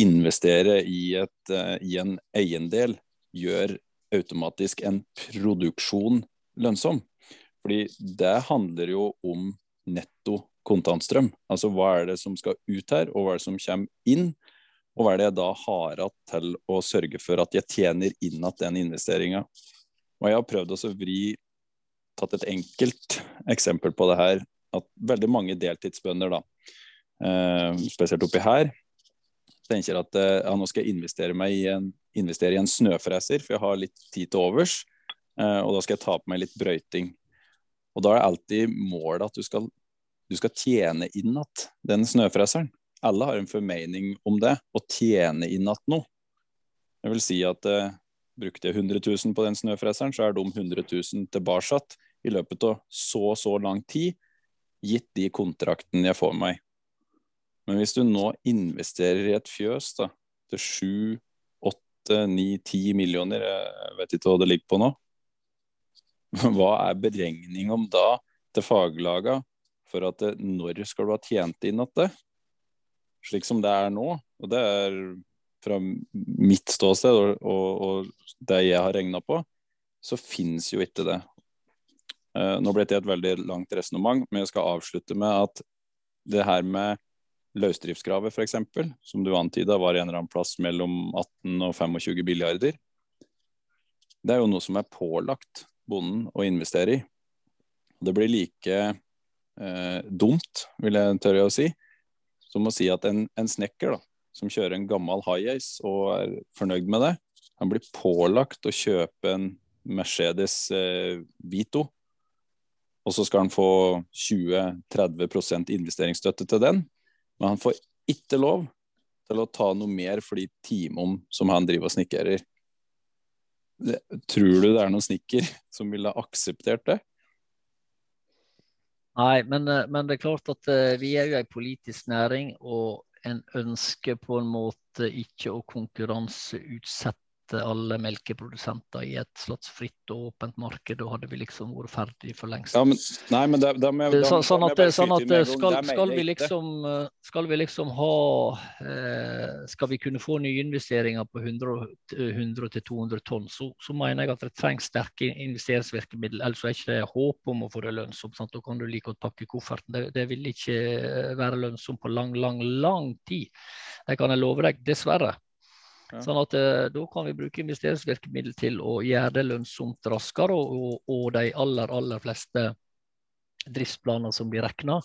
investere i, et, eh, i en eiendel gjør automatisk en produksjon lønnsom. Fordi det handler jo om netto kontantstrøm. Altså hva er det som skal ut her, og hva er det som kommer inn? Og hva er det jeg da har igjen til å sørge for at jeg tjener inn igjen den investeringa. Og jeg har prøvd å vri tatt et enkelt eksempel på det her. At veldig mange deltidsbønder, da, eh, spesielt oppi her, tenker at eh, ja, nå skal jeg investere, i en, investere i en snøfreser, for jeg har litt tid til overs. Eh, og da skal jeg ta på meg litt brøyting. Og da er det alltid målet at du skal, du skal tjene inn igjen den snøfreseren. Alle har en formening om det, å tjene inn igjen noe. Det vil si at eh, brukte jeg 100 000 på den snøfreseren, så er de 100 000 tilbake i løpet av så og så lang tid, gitt de kontraktene jeg får meg. Men hvis du nå investerer i et fjøs da, til 7, 8, 9, 10 millioner, jeg vet ikke hva det ligger på nå, [LAUGHS] hva er beregning om da til faglaga for at det, når skal du ha tjent inn at det? Slik som det er nå, og det er fra mitt ståsted og, og, og det jeg har regna på, så finnes jo ikke det. Uh, nå ble det et veldig langt resonnement, men jeg skal avslutte med at det her med løsdriftskravet f.eks., som du antyda var en eller annen plass mellom 18 og 25 milliarder, det er jo noe som er pålagt bonden å investere i. Det blir like eh, dumt, vil jeg tørre å si, som å si at en, en snekker da, som kjører en gammel high-ace og er fornøyd med det, han blir pålagt å kjøpe en Mercedes eh, Vito, og så skal han få 20-30% investeringsstøtte til den, men han får ikke lov til å ta noe mer for de timene som han driver og snekrer. Tror du det er noen snekker som ville ha akseptert det?
Nei, men, eh, men, det er klart at uh, vi er jo en politisk næring, og en ønsker på en måte ikke å konkurranseutsette alle melkeprodusenter i et slags fritt og åpent marked. Da hadde vi liksom vært ferdig for lengst.
Ja, men, nei, men de, de, de,
så, sånn at, sånn at skal, skal, vi liksom, skal vi liksom ha eh, Skal vi kunne få nyinvesteringer på 100-200 tonn, så, så, mener jeg at det trengs sterke investeringsvirkemidler. Ellers er det ikke håp om å få det lønnsomt. Sant? Da kan du like godt pakke kofferten. Det, det vil ikke være lønnsomt på lang, lang, lang tid. Det kan jeg love deg, dessverre. Sånn at eh, Da kan vi bruke investeringsvirkemiddel til å gjøre det lønnsomt raskere. Og, og de aller, aller fleste driftsplaner som blir regna,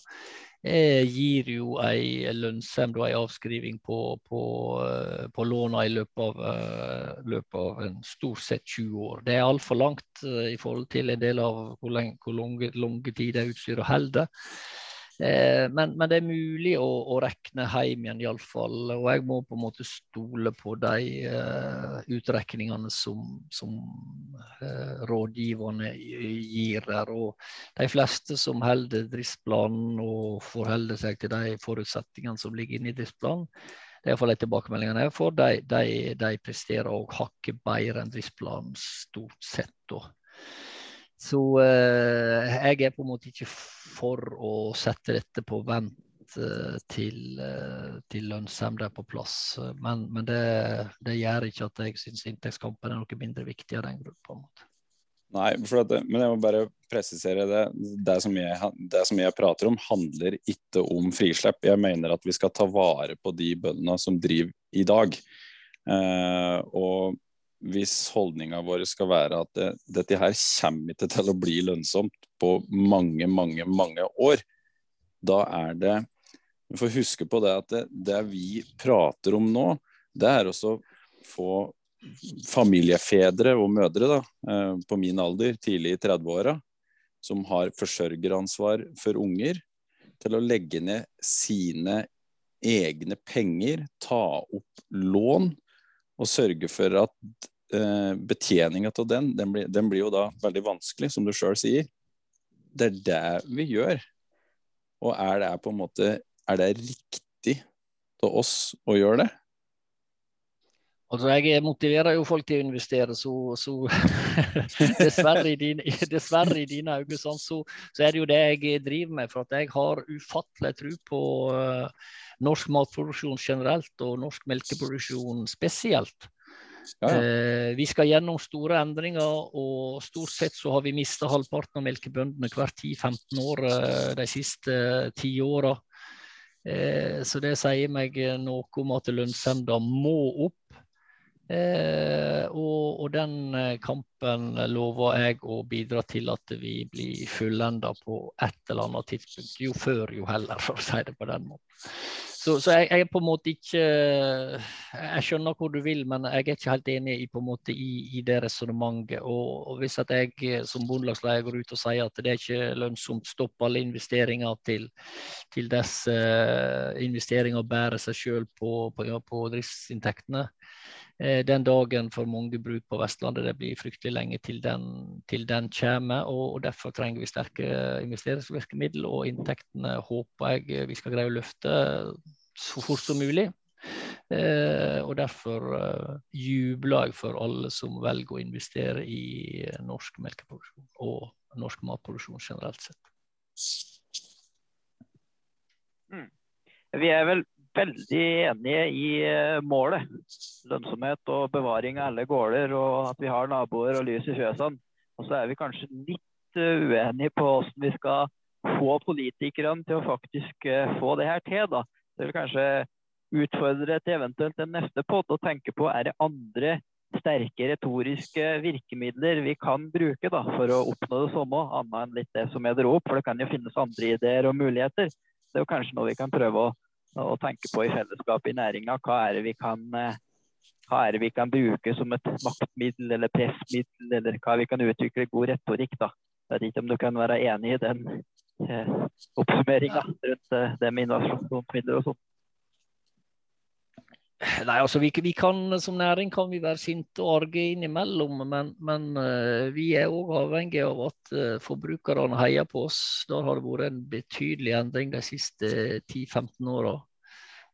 eh, gir jo ei lønnsemd og ei avskriving på, på, eh, på låna i løpet av, løpet av en stort sett 20 år. Det er altfor langt i forhold til en del av hvor, lenge, hvor lange, lange tid det utstyret holder. Eh, men, men, det er mulig å, å rekne hjem igjen, iallfall. Og jeg må på en måte stole på de uh, utrekningene som, som uh, rådgiverne gir der. Og de fleste som holder driftsplanen og forholder seg til de forutsetningene som ligger inne i driftsplanen, det er iallfall de tilbakemeldingene jeg får, de, de, de presterer og hakker bedre enn driftsplanen stort sett. Da. Så eh, jeg er på en måte ikke for å sette dette på vent eh, til, eh, til lønnsomhet er på plass. Men, men det, det, gjør ikke at jeg syns inntektskampen er noe mindre viktig av den grunn.
Nei, det, men jeg må bare presisere det. Det som, jeg, det som, jeg, prater om, handler ikke om frislipp. Jeg mener at vi skal ta vare på de bøndene som driver i dag. Eh, og hvis holdninga vår skal være at det, dette her kommer ikke til å bli lønnsomt på mange, mange, mange år, da er det Vi får huske på det at det, det vi prater om nå, det er også få familiefedre og -mødre da, eh, på min alder, tidlig i 30-åra, som har forsørgeransvar for unger, til å legge ned sine egne penger, ta opp lån og sørge for at eh, betjeninga av den, den blir, den blir, jo da veldig vanskelig, som du sjøl sier. Det er det vi gjør. Og er det på en måte Er det riktig av oss å gjøre det?
Altså, Jeg motiverer jo folk til å investere, så, så [LAUGHS] dessverre, i dine, dessverre, i dine øyne sånn, så, så, er det jo det jeg driver med. For at jeg har ufattelig tro på uh, norsk matproduksjon generelt og norsk melkeproduksjon spesielt. Uh, vi skal gjennom store endringer, og stort sett så har vi mista halvparten av melkebøndene hvert 10-15 år eh, de siste ti åra. Så det sier meg noe om at lønnsomheten må opp. Eh, og, og, den eh, kampen lover jeg å bidra til at vi blir fullenda på et eller annet tidspunkt. Jo før, jo heller, [LAUGHS] for å si det på den måten. Så, så jeg, jeg, er på en måte ikke Jeg skjønner hvor du vil, men jeg er ikke helt enig i, på en måte, i, i det resonnementet. Og, og, hvis at jeg eh, som bondelagsleder går ut og sier at det er ikke lønnsomt, stopp alle investeringer til, til dess uh, investeringer bærer seg sjøl på, på, på driftsinntektene, Eh, den dagen for mange bruk på Vestlandet. Det blir fryktelig lenge til den, til den kommer. Og, og, Derfor trenger vi sterke investeringsvirkemidler, og inntektene håper jeg vi skal greie å løfte så fort som mulig. Eh, og Derfor eh, jubler jeg for alle som velger å investere i norsk melkeproduksjon og norsk matproduksjon generelt sett.
Mm. Vi er vel veldig enige i eh, målet. Lønnsomhet og bevaring av alle gårder, og at vi har naboer og lys i fjøsene. Og så er vi kanskje litt eh, uenige på hvordan vi skal få politikerne til å faktisk eh, få det her til. da. Det vil kanskje utfordre til eventuelt en neste podd å tenke på er det andre sterke retoriske virkemidler vi kan bruke da, for å oppnå det samme, annet enn litt det som jeg dro opp. For det kan jo finnes andre ideer og muligheter. Det er jo kanskje noe vi kan prøve å og tenke på i fellesskap i næringa. Hva er det vi kan eh, hva er det vi kan bruke som et maktmiddel eller pressmiddel, eller hva vi kan utvikle god retorikk. da. Jeg vet ikke om du kan være enig i den eh, oppsummeringa rundt eh, det med innovasjonsmidler og sånn.
Nei, altså vi, vi, kan Som næring kan vi være sinte og arge innimellom, men, men uh, vi er òg avhengig av at uh, forbrukerne heier på oss. Da har det vært en betydelig endring de siste 10-15 åra.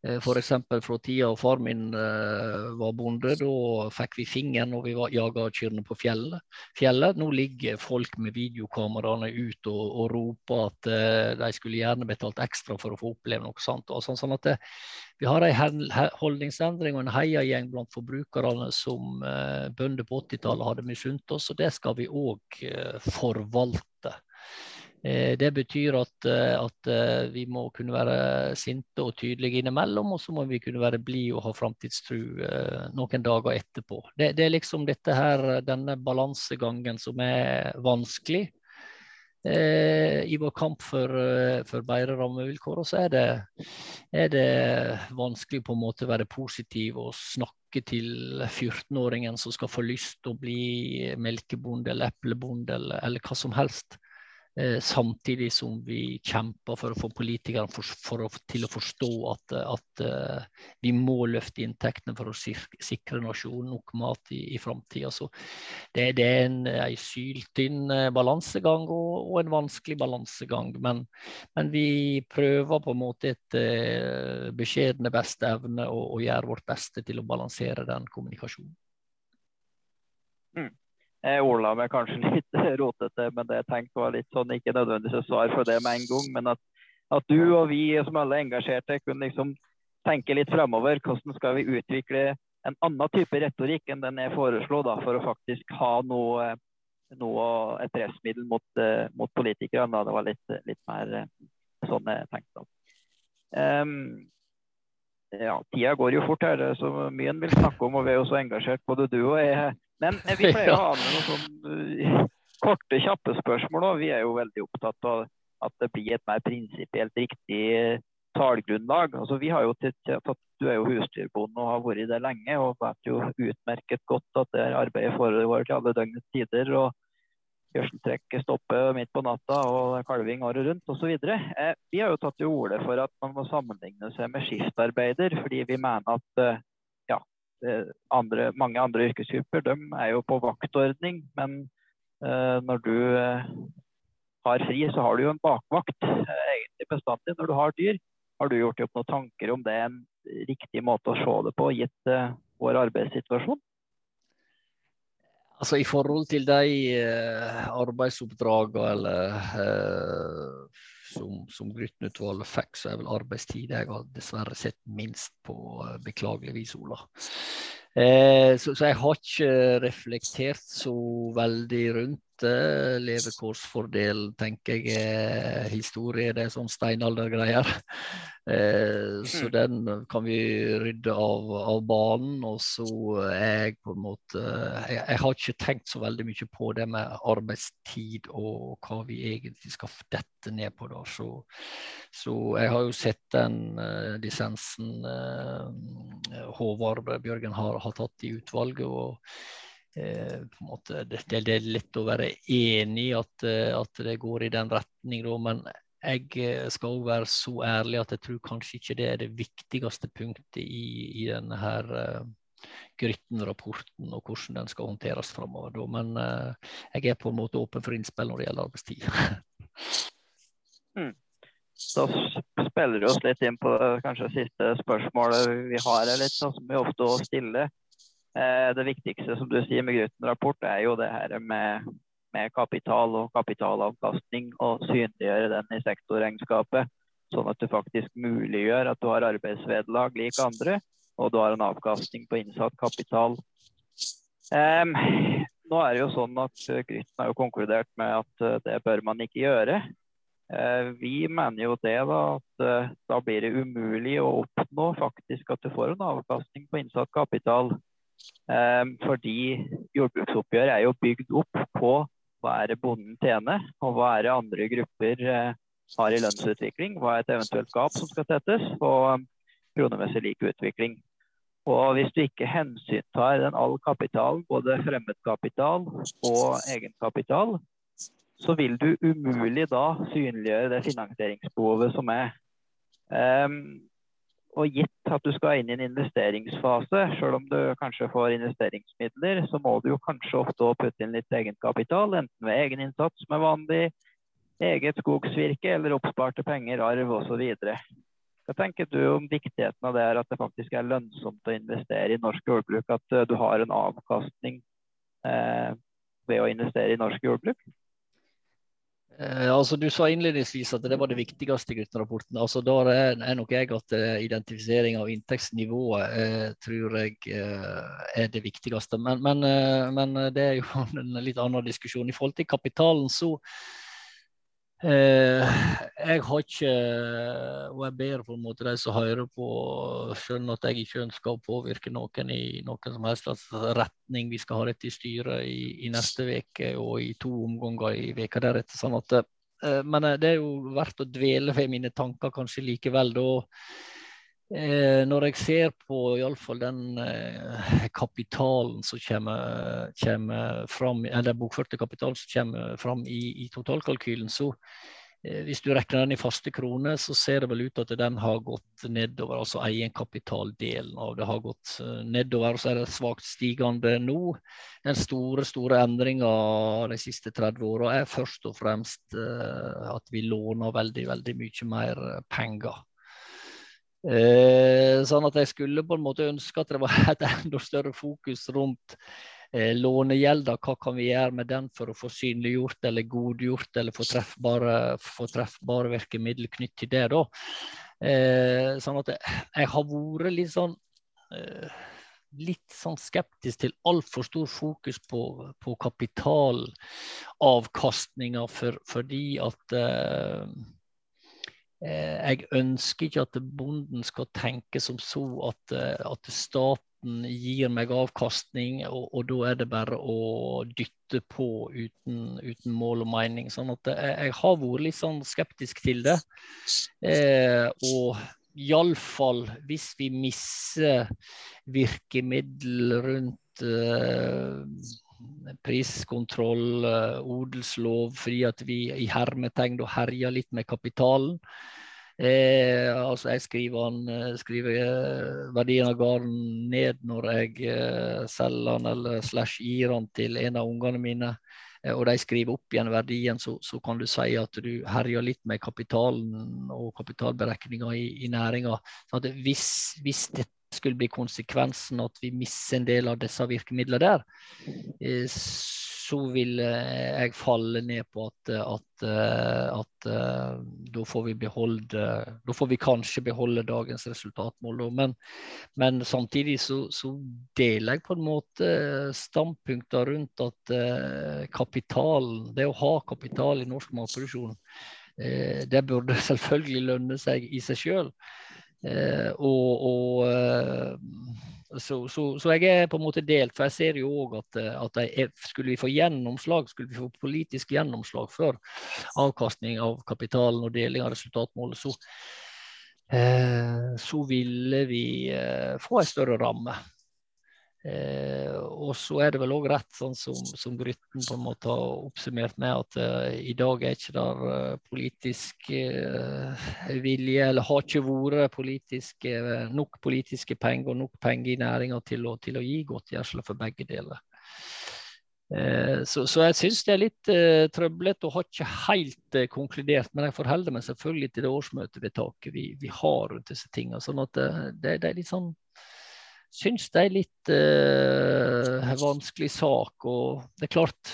Eh, F.eks. fra tida far min uh, var bonde. Da fikk vi fingeren når vi jaga kyrne på fjellet. fjellet. Nå ligger folk med videokameraene ut og, og roper at uh, de skulle gjerne betalt ekstra for å få oppleve noe sånt. Sånn, sånn det, vi har en holdningsendring og en heiagjeng blant forbrukerne som bønder på 80-tallet hadde misunt oss, og det skal vi òg forvalte. Eh, det betyr at, eh, at, eh, vi må kunne være sinte og tydelige innimellom, og så må vi kunne være blide og ha framtidstro noen dager etterpå. Det, det, er liksom dette her, denne balansegangen som er vanskelig eh, i vår kamp for, for bedre rammevilkår. Og så er det, er det vanskelig på en måte å være positiv og snakke til 14-åringen som skal få lyst til å bli melkebonde eller eplebonde eller, eller hva som helst. Eh, samtidig som vi kjemper for å få politikerne for, for å, til å forstå at, at uh, vi må løfte inntektene for å sikre nasjonen nok mat i, i framtida. Det, det, er en, en syltynn uh, balansegang og, og, en vanskelig balansegang. Men, men, vi prøver på en måte etter beskjedne beste evne å gjøre vårt beste til å balansere den kommunikasjonen.
Mm. Ordla meg kanskje [LAUGHS] litt rotete, men det jeg tenkte var litt sånn, ikke nødvendigvis svar for det med en gang, men at, at, du og vi som alle er engasjerte, kunne liksom tenke litt fremover. Hvordan skal vi utvikle en annen type retorikk enn den jeg foreslo, da, for å faktisk ha noe, noe et pressmiddel mot, uh, mot politikerne. Det var litt, litt mer uh, sånn jeg tenkte. Um, ja, tida går jo fort her, så mye en vil snakke om, og vi er jo så engasjert, både du og jeg. Men vi pleier å [LAUGHS] ha med noen sånn uh, korte, kjappe spørsmål òg. Vi er jo veldig opptatt av at det blir et mer prinsipielt riktig tallgrunnlag. Altså, vi har jo tatt, Du er jo husdyrbonde og har vært det lenge og vet jo utmerket godt at det arbeidet foregår til alle døgnets tider. og Gjørseltrekket stopper midt på natta og kalving året rundt osv. Eh, vi har jo tatt til orde for at man må sammenligne seg med skiftarbeider, fordi vi mener at eh, eh, andre, mange andre yrkesgrupper de er jo på vaktordning. Men eh, når du eh, har fri, så har du jo en bakvakt eh, egentlig bestandig når du har dyr. Har du gjort opp noen tanker om det er en riktig måte å se det på, gitt uh, vår arbeidssituasjon?
Altså I forhold til de uh, arbeidsoppdragene eller uh, som, som Grytten-utvalget fikk, så er vel arbeidstid jeg har dessverre sett minst på, beklageligvis, Ola. Eh, så, så, jeg har ikke reflektert så veldig rundt beste levekårsfordel, tenker jeg, er historie. Det er sånn steinaldergreier. Eh, så mm. den kan vi rydde av, av, banen. Og så er jeg på en måte jeg, jeg, har ikke tenkt så veldig mye på det med arbeidstid og hva vi egentlig skal dette ned på. da. Så, så jeg har jo sett den uh, dissensen uh, Håvard Bjørgen har, har tatt i utvalget. og Eh, måte, det, det, er lett å være enig i at, eh, at, det går i den retning, men jeg eh, skal òg være så ærlig at jeg tror kanskje ikke det er det viktigste punktet i, i denne her Grytten-rapporten og hvordan den skal håndteres framover. Men jeg er på en måte åpen for innspill når det gjelder arbeidstid. [LAUGHS]
mm. Da spiller vi oss litt inn på kanskje siste spørsmålet vi har, litt, som vi ofte stiller. Eh, det viktigste som du sier med Grøten-rapport, er jo det her med, med kapital og kapitalavkastning, og synliggjøre den i sektorregnskapet. Sånn at du faktisk muliggjør at du har arbeidsvederlag lik andre, og du har en avkastning på innsatt kapital. Um, nå er det jo sånn at Grytten har jo konkludert med at eh, det bør man ikke gjøre. Vi mener jo det da, at da blir det umulig å oppnå faktisk at du får en avkastning på innsatt kapital. Ehm, fordi jordbruksoppgjør er jo bygd opp på hva er det bonden tjener, og hva er det andre grupper eh, har i lønnsutvikling. Hva er et eventuelt gap som skal tettes, og kronemessig lik utvikling. Og hvis du ikke hensyntar den all kapitalen, både fremmedkapital og egenkapital, så vil du umulig da synliggjøre det finansieringsbehovet som er. Um, og gitt at du skal inn i en investeringsfase, selv om du kanskje får investeringsmidler, så må du jo kanskje ofte putte inn litt egenkapital, enten ved egeninnsats som er vanlig, eget skogsvirke eller oppsparte penger, arv osv. Hva tenker du om viktigheten av det er at det faktisk er lønnsomt å investere i norsk jordbruk? At uh, du har en avkastning eh, ved å investere i norsk jordbruk?
Eh, altså Du sa innledningsvis at det var det viktigste i Grytten-rapporten. Altså, da er, nok jeg at uh, identifisering av inntektsnivået uh, tror jeg uh, er det viktigste. Men, men, men, det er jo [LAUGHS] en litt annen diskusjon. I forhold til kapitalen så jeg har ikke Og jeg ber på en måte de som hører på, selv at jeg ikke ønsker å påvirke noen i noen som helst retning. Vi skal ha dette i styret i, i neste uke og i to omganger i veka deretter. sånn at men det er jo verdt å dvele ved mine tanker kanskje likevel. da Eh, når jeg ser på iallfall den eh, kapitalen som kommer, kommer fram, eller bokførte kapitalen som kommer fram i, i totalkalkylen, så eh, hvis du regner den i faste kroner, så ser det vel ut at den har gått nedover. Altså egenkapitaldelen av det har gått nedover, nedover, så er det svakt stigende nå. Den store store endringa de siste 30 åra er først og fremst eh, at vi låner veldig, veldig mye mer penger. Eh, sånn at jeg skulle på en måte ønske at det var [LAUGHS] et enda større fokus rundt eh, lånegjelda. Hva kan vi gjøre med den for å få synliggjort eller godgjort eller få treffbare, få treffbare virkemidler knytt til det. da. Eh, sånn at jeg, jeg, har vært litt sånn eh, litt sånn skeptisk til altfor stor fokus på, på kapitalavkastninga for, fordi at eh, jeg ønsker ikke at bonden skal tenke som så at, at staten gir meg avkastning, og, og, da er det bare å dytte på uten, uten mål og mening. Sånn at jeg, jeg har vært litt sånn skeptisk til det. Eh, og iallfall hvis vi mister virkemiddel rundt eh, priskontroll, eh, odelslov, fordi at vi i hermetegn herjer litt med kapitalen. Eh, altså jeg skriver, eh, skriver eh, verdien av gården ned når jeg selger den eller slash gir den til en av ungene mine, eh, og de skriver opp igjen verdien, så, så, kan du si at du herjer litt med kapitalen og kapitalberekninga i, i næringa. Hvis, hvis det skulle bli konsekvensen at vi mister en del av disse virkemidlene der, eh, så vil eh, jeg falle ned på at, at, eh, at da får vi beholde Da får vi kanskje beholde dagens resultatmål. Men, men samtidig så, så, deler jeg på en måte standpunkter rundt at kapitalen, det å ha kapital i norsk matproduksjon, det burde [LAUGHS] selvfølgelig lønne seg i seg sjøl. Eh, og, og eh, så, så, så, jeg er på en måte delt, for jeg ser jo òg at, at jeg, skulle vi få gjennomslag, skulle vi få politisk gjennomslag for avkastning av kapitalen og deling av resultatmålet, så, eh, så ville vi få en større ramme. Eh, og så er det vel òg rett, sånn som, som Grytten på en måte har oppsummert med, at eh, i dag er ikke der eh, politisk uh, vilje, eller har ikke vært politiske, nok politiske penger og nok penger i næringa til, til, å gi godtgjørelse for begge deler. Så, så, jeg syns det er litt uh, trøblete og har ikke helt konkludert. Men jeg forholder meg selvfølgelig til det årsmøtevedtaket vi, vi har rundt disse tingene. Sånn at det, det, er litt sånn syns det er litt uh, vanskelig sak. Og det er klart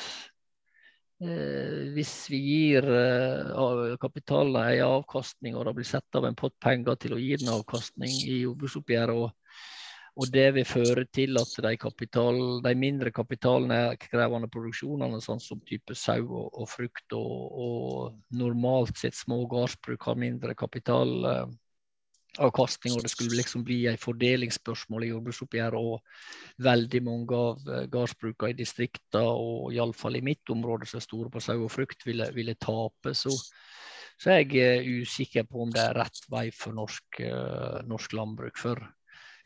uh, Hvis vi gir uh, kapitalen en avkastning, og det blir satt av en pott penger til å gi den avkastning i jordbruksoppgjøret, og, og, det vil føre til at de, kapital, de mindre kapitalkrevende produksjonene, sånn som type sau og, og frukt, og, og normalt sett små gårdsbruk har mindre kapital avkastning, og det skulle liksom bli et fordelingsspørsmål i jordbruksoppgjøret. Og veldig mange av eh, gårdsbrukene i distriktene, og iallfall i mitt område som er store på sau og frukt, ville, ville tape. Så, så jeg er eh, usikker på om det er rett vei for norsk, uh, norsk landbruk. For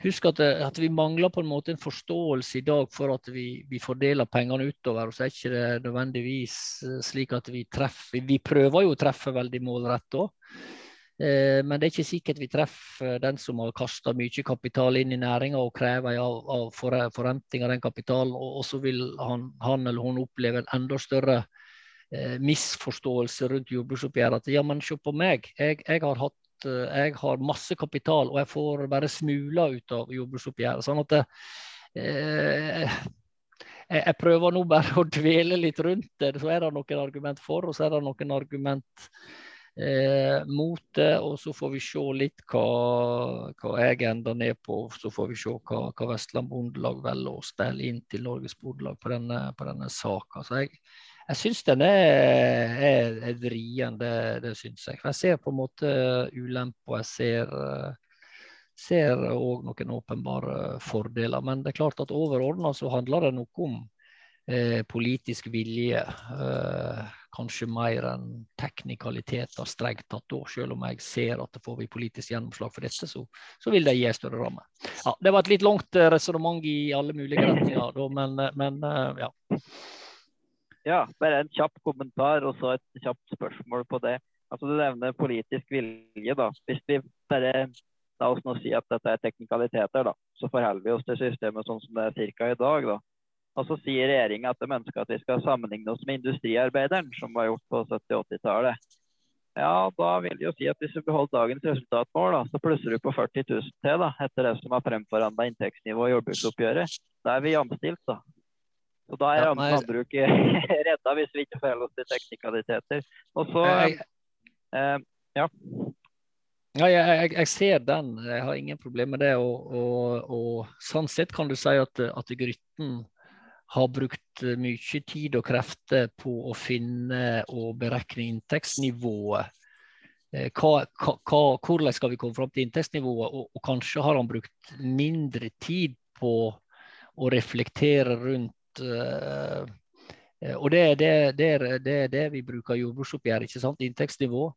husk at, at, vi mangler på en måte en forståelse i dag for at vi, vi fordeler pengene utover. og så er ikke det nødvendigvis slik at vi treffer Vi prøver jo å treffe veldig målrett òg. Eh, men det er ikke sikkert vi treffer den som har kasta mye kapital inn i næringa og krever av, av forrenting av den kapitalen, og, så vil han, han, eller hun oppleve en enda større eh, misforståelse rundt jordbruksoppgjøret. At ja, men se på meg, jeg, jeg, har hatt, eh, jeg, har masse kapital og jeg får bare smuler ut av jordbruksoppgjøret. Sånn at eh, jeg prøver nå bare [LAUGHS] å dvele litt rundt det. Så er det noen argument for, og så er det noen argument eh, mot det. Og så får vi se litt hva, hva jeg ender ned på. Så får vi se hva, hva Vestland Bondelag velger å stelle inn til Norges Bondelag på denne, på denne saka. Så jeg, jeg syns den er, er vrien, det, det syns jeg. For jeg ser på en måte ulemper. Jeg ser ser òg noen åpenbare fordeler. Men det er klart at overordna så handler det noe om eh, politisk vilje. Eh, kanskje mer enn teknikaliteter strengt tatt da, selv om jeg ser at det får vi politisk gjennomslag for dette, så, så vil det gi større ramme. Ja, det var et litt langt eh, resonnement i alle mulige retninger, da, men, eh, men, eh, ja.
Ja, bare en kjapp kommentar og så et kjapt spørsmål på det. Altså Du nevner politisk vilje. da. Hvis vi bare la oss nå si at dette er teknikaliteter, da, så forholder vi oss til systemet sånn som det er ca. i dag. da. Og så sier regjeringa at de ønsker at vi skal sammenligne oss med industriarbeideren, som var gjort på 70-80-tallet. Ja, da vil det jo si at hvis du beholder dagens resultatmål, da, så plusser du på 40 000 til da, etter det som har fremforhandla inntektsnivå i jordbruksoppgjøret. Da er vi jamstilt, da. Så da er ja, landbruket [LAUGHS] redda hvis vi ikke forholder oss til teknikaliteter. Og så eh, ja.
Ja, jeg, jeg, ser den. Jeg har ingen problemer med det. Og, og, og, sånn sett kan du si at, at Grytten har brukt eh, mye tid og krefter på å finne og berekne inntektsnivået hva, hva, hvordan skal vi komme fram til inntektsnivået, og, og, kanskje har han brukt mindre tid på å reflektere rundt uh, og det, det, det, det, er det vi bruker jordbruksoppgjør, ikke sant? inntektsnivå.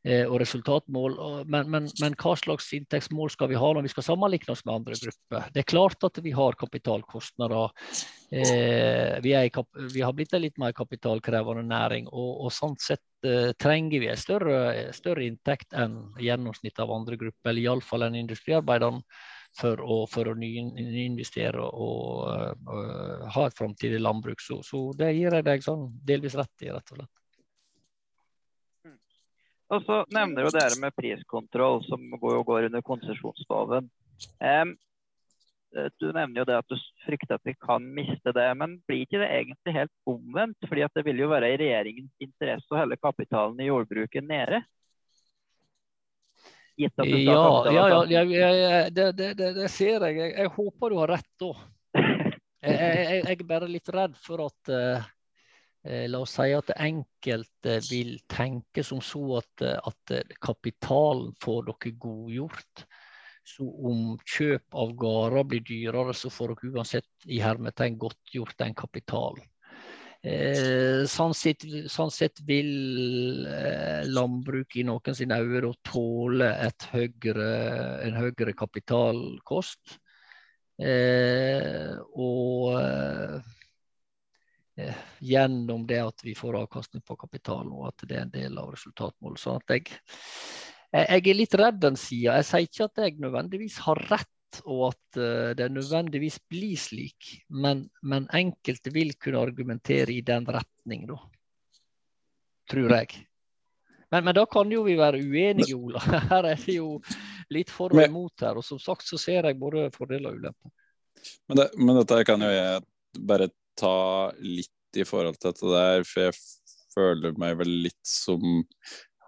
Eh, og resultatmål. Men, men, men, hva slags inntektsmål skal vi ha når vi skal sammenligne oss med andre grupper? Det er klart at vi har kapitalkostnader. Eh, vi, er, vi, har blitt en litt mer kapitalkrevende næring, og, og sånn sett eh, trenger vi en større, større, inntekt enn gjennomsnittet av andre grupper, eller iallfall enn industriarbeiderne. For å, for å nyinvestere og, og, og, ha et framtidig landbruk. Så, så, det gir jeg deg sånn delvis rett i, rett og slett.
Og så nevner jo dere med priskontroll, som går, går under konsesjonsloven. Um, du nevner jo det at du frykter at vi kan miste det, men blir ikke det egentlig helt omvendt? Fordi at det vil jo være i regjeringens interesse å holde kapitalen i jordbruket nede?
Ja, ja, ja, ja det, det, det, det, ser jeg. jeg. jeg. håper du har rett da. [LAUGHS] Jeg, jeg, jeg er bare litt redd for at uh, la oss si at enkelte vil tenke som så at, at kapitalen får dere godgjort. Så om kjøp av gårder blir dyrere, så får dere uansett i hermetegn godtgjort den kapitalen. Eh, sånn, sett, sånn, sett, vil eh, landbruket i noen sine øyne tåle høyere, en høyere kapitalkost. Eh, og eh, Eh, gjennom det at vi får avkastning på kapital, og at det er en del av resultatmålet. Sånn at jeg, jeg er litt redd den sida. Jeg sier ikke at jeg nødvendigvis har rett, og at uh, det nødvendigvis blir slik, men, men, enkelte vil kunne argumentere i den retning, da. Tror jeg. Men, men, da kan jo vi være uenige, Ola. [LAUGHS] Her er det jo litt for og imot her. Og som sagt så ser jeg både fordeler og ulemper.
Men, det, men dette kan jo jeg bare ta litt i forhold til dette der, for jeg føler meg vel litt som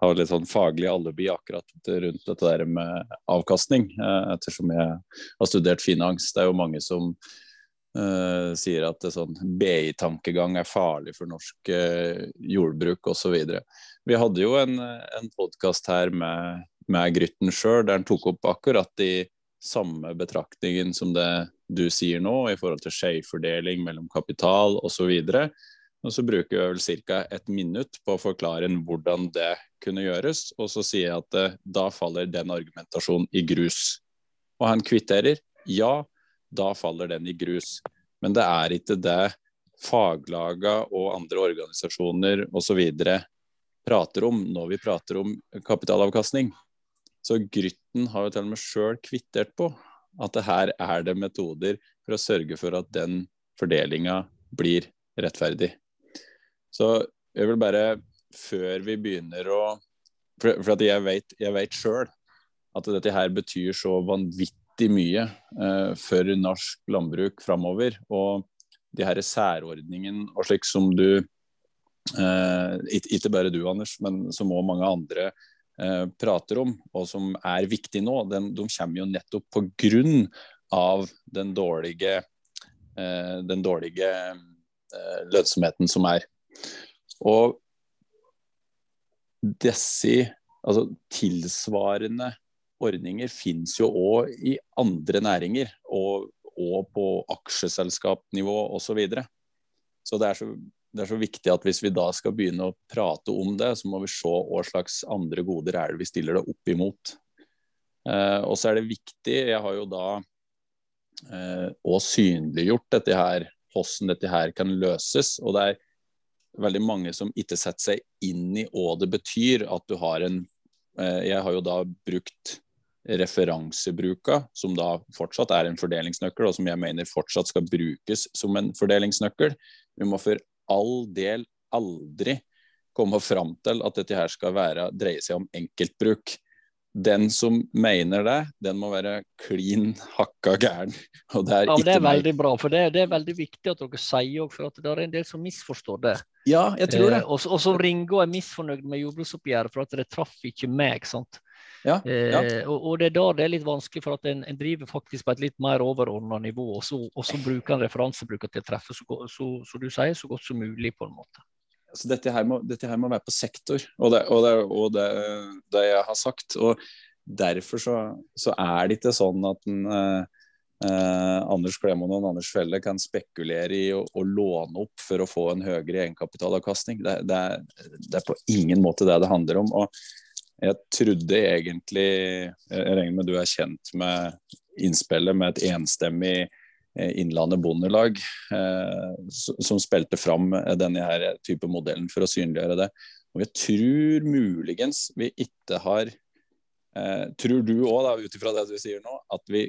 har litt sånn faglig alibi akkurat rundt dette der med avkastning, eh, ettersom jeg har studert finans. Det er jo mange som uh, sier at sånn BI-tankegang er farlig for norsk uh, jordbruk osv. Vi hadde jo en, en podkast her med, med Grytten sjøl, der han tok opp akkurat de samme betraktningen som det du sier nå, i forhold til skjevfordeling mellom kapital osv. Og så bruker vi vel ca. et minutt på å forklare hvordan det kunne gjøres. Og så sier jeg at eh, da faller den argumentasjonen i grus. Og han kvitterer. Ja, da faller den i grus. Men det er ikke det faglaga og andre organisasjoner osv. prater om når vi prater om kapitalavkastning. Så Grytten har jo til og med sjøl kvittert på at det her er det metoder for å sørge for at den fordelinga blir rettferdig. Så jeg vil bare, før vi begynner å For, for jeg vet, jeg vet sjøl at dette her betyr så vanvittig mye eh, for norsk landbruk framover. Og de her særordningen og slik som du eh, Ikke bare du, Anders, men som òg mange andre Eh, prater om, og som er viktig nå, den, de kommer jo nettopp pga. Av den dårlige, eh, den dårlige eh, lønnsomheten som er. Og disse altså tilsvarende ordninger finnes jo òg i andre næringer, og, og på aksjeselskapnivå osv. Så, videre. så det er så det er så viktig at hvis vi da skal begynne å prate om det, så må vi se hva slags andre goder er det vi stiller det opp imot. Eh, og så er det viktig, jeg har jo da eh, også synliggjort dette her, hvordan dette her kan løses. Og det er veldig mange som ikke setter seg inn i hva det betyr at du har en eh, Jeg har jo da brukt referansebruka, som da fortsatt er en fordelingsnøkkel, og som jeg mener fortsatt skal brukes som en fordelingsnøkkel. Vi må for all del aldri komme fram til at dette her skal være, dreie seg om enkeltbruk. Den som mener det, den må være klin hakka gæren. Og det er
ja, det er veldig bra, for det, det, er veldig viktig at dere sier òg, for at det er en del som misforstår det.
Ja, jeg tror det.
Eh, og, som Ringo er misfornøyd med jordbruksoppgjøret for at det traff ikke meg. sant?
Ja, ja.
Eh, og, og, det er da det er litt vanskelig, for at en, en driver faktisk på et litt mer overordna nivå, og så, og så bruker en referansebruker til å treffe så, så, så, du sier, så godt som mulig, på en måte.
så dette, her må, dette her må være på sektor, og det, og det, det, det jeg har sagt. og Derfor så, så, er det ikke sånn at en, eh, eh, Anders Klemon og Anders Felle kan spekulere i å, å, låne opp for å få en høyere egenkapitalavkastning. Det, det, det, er på ingen måte det det handler om. og Jeg trodde egentlig Jeg regner med du er kjent med innspillet med et enstemmig Eh, Innlandet Bondelag, eh, som spilte fram denne her type modellen for å synliggjøre det. Og jeg tror muligens vi ikke har eh, Tror du òg, ut ifra det du sier nå, at vi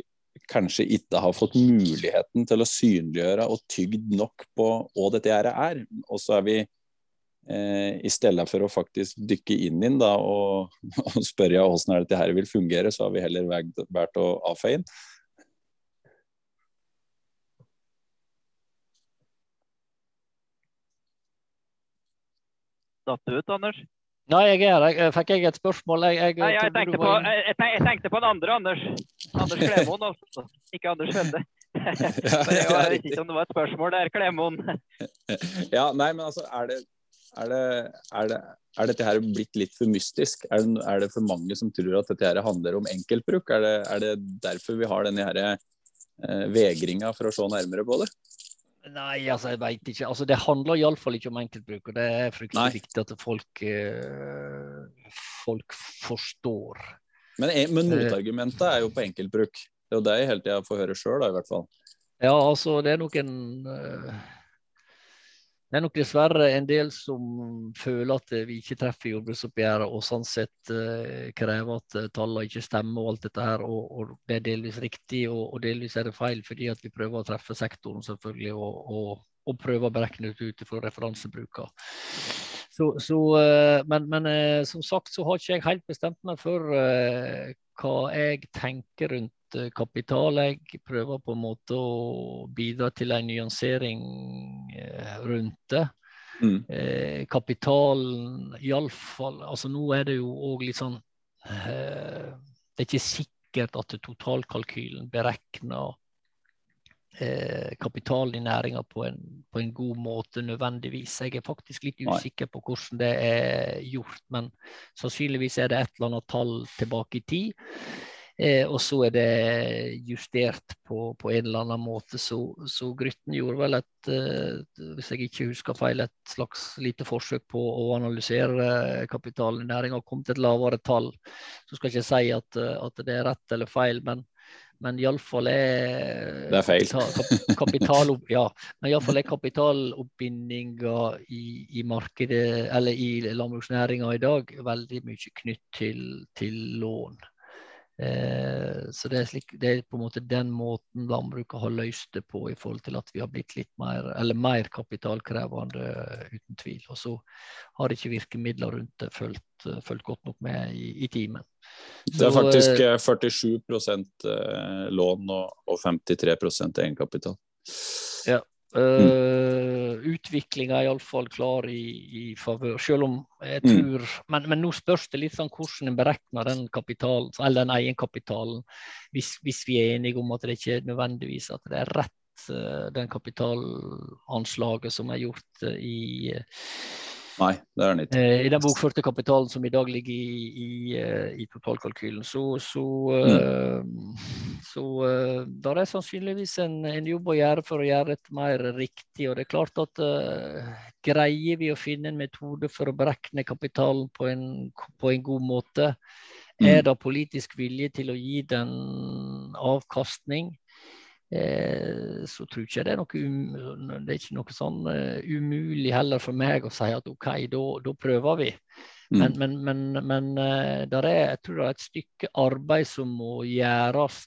kanskje ikke har fått muligheten til å synliggjøre og tygd nok på hva dette her er. Og så er vi eh, i stedet for å faktisk dykke inn inn da, og, [LAUGHS] og spørre hvordan dette her vil fungere, så har vi heller valgt å avfeie den.
datt ut, Anders?
Nei, jeg er her. Fikk jeg et spørsmål? Jeg, jeg,
Nei, jeg, tenkte på, jeg, tenkte på, den andre Anders. Anders Klemoen, altså. Ikke Anders Felde. [LAUGHS] [LAUGHS] jeg vet ikke om det var et spørsmål der, Klemoen.
ja, nei, men altså, er det, er det, er det er dette her blitt litt for mystisk? Er det, er det, for mange som tror at dette her handler om enkeltbruk? Er det, er det derfor vi har denne her, eh, vegringa for å se nærmere på det?
Nei, altså jeg veit ikke. Altså, det handler iallfall ikke om enkeltbruk. og Det er fryktelig Nei. viktig at folk, uh, folk forstår.
Men, men eh. motargumentet er jo på enkeltbruk. Det er jo det jeg hele tida får høre sjøl, i hvert fall.
Ja, altså det er nok en uh, det er nok dessverre en del som føler at vi ikke treffer jordbruksoppgjøret, og sånn sett uh, krever at uh, tallene ikke stemmer og alt dette her. Og, og det er delvis riktig, og, og, delvis er det feil, fordi at vi prøver å treffe sektoren selvfølgelig, og, og, og prøver å beregne det ut fra referansebruker. Så, så, uh, men, men som sagt så har ikke jeg helt bestemt meg for hva jeg tenker rundt Eh, kapital. Jeg prøver på en måte å bidra til en nyansering eh, rundt det. Mm. Eh, kapitalen iallfall altså Nå er det jo òg litt sånn eh, Det er ikke sikkert at totalkalkylen beregner eh, kapitalen i næringa på, på, en god måte nødvendigvis. Jeg er faktisk litt usikker på hvordan det er gjort, men sannsynligvis er det et eller annet tall tilbake i tid. Eh, og så er det justert på, på, en eller annen måte. Så, så Grytten gjorde vel et, eh, hvis jeg ikke husker feil, et slags lite forsøk på å analysere kapitalen i næringa og kom til et lavere tall. Så skal jeg ikke si at, at det er rett eller feil, men, men iallfall er
Det er feil.
Kapital, kapital, ja, men iallfall er kapitaloppbindinga i, i, markedet, eller i landbruksnæringa i dag veldig mye knytt til, til lån. Eh, så det er, slik, det er, på en måte den måten landbruket har løst det på, i forhold til at vi har blitt litt mer, eller mer kapitalkrevende, uten tvil. Og så har ikke virkemidler rundt det fulgt, fulgt godt nok med i, i timen.
Det er faktisk 47 eh, eh, lån og, og 53% egenkapital.
Ja, Uh, Utviklinga er iallfall klar i, i favør, selv om jeg mm. tror mm. men, men, nå spørs det litt sånn hvordan en beregner den kapitalen, eller den egenkapitalen, hvis, hvis vi er enige om at det ikke er nødvendigvis at det er rett, uh, den kapitalanslaget som er gjort uh, i
Nei, det er den ikke.
I den bokførte kapitalen som i dag ligger i, i, eh, i totalkalkylen. Så, så, mm. så der er sannsynligvis en, en, jobb å gjøre for å gjøre dette mer riktig. Og det er klart at uh, greier vi å finne en metode for å berekne kapitalen på en, på en god måte, mm. er det politisk vilje til å gi den avkastning, Eh, så tror ikke jeg det er noe, um, det er ikke noe sånn uh, umulig heller for meg å si at OK, da prøver vi. Mm. Men, men, men, men uh, er, jeg tror det er et stykke arbeid som må gjøres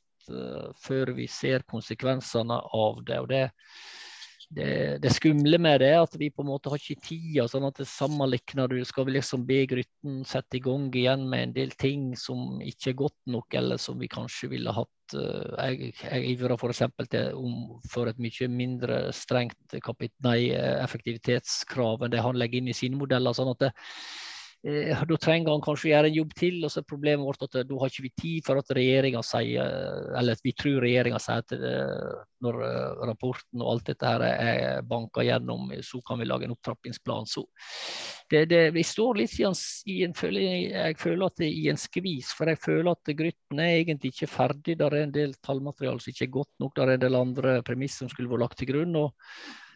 før vi ser konsekvensene av det. og det det, det, skumle med det er at vi på en måte har ikke tida. sånn at det sammenlikner du, Skal vi liksom be Grytten sette i gang igjen med en del ting som ikke er godt nok, eller som vi kanskje ville hatt uh, Jeg, jeg ivrer f.eks. for et mye mindre strengt kapit, nei, effektivitetskrav enn det han legger inn i sine modeller. sånn at det, Eh, da trenger han kanskje gjøre en jobb til, og så er problemet vårt at da har ikke vi tid for at regjeringa sier Eller at vi tror regjeringa sier at når rapporten og alt dette her er banka gjennom, så kan vi lage en opptrappingsplan. Så det, det, vi står litt i en, i en jeg føler at det er i en skvis, for jeg føler at Grytten er egentlig ikke ferdig. Der er en del tallmateriale som ikke er godt nok. Der er en del andre premiss som skulle vært lagt til grunn. og Eh,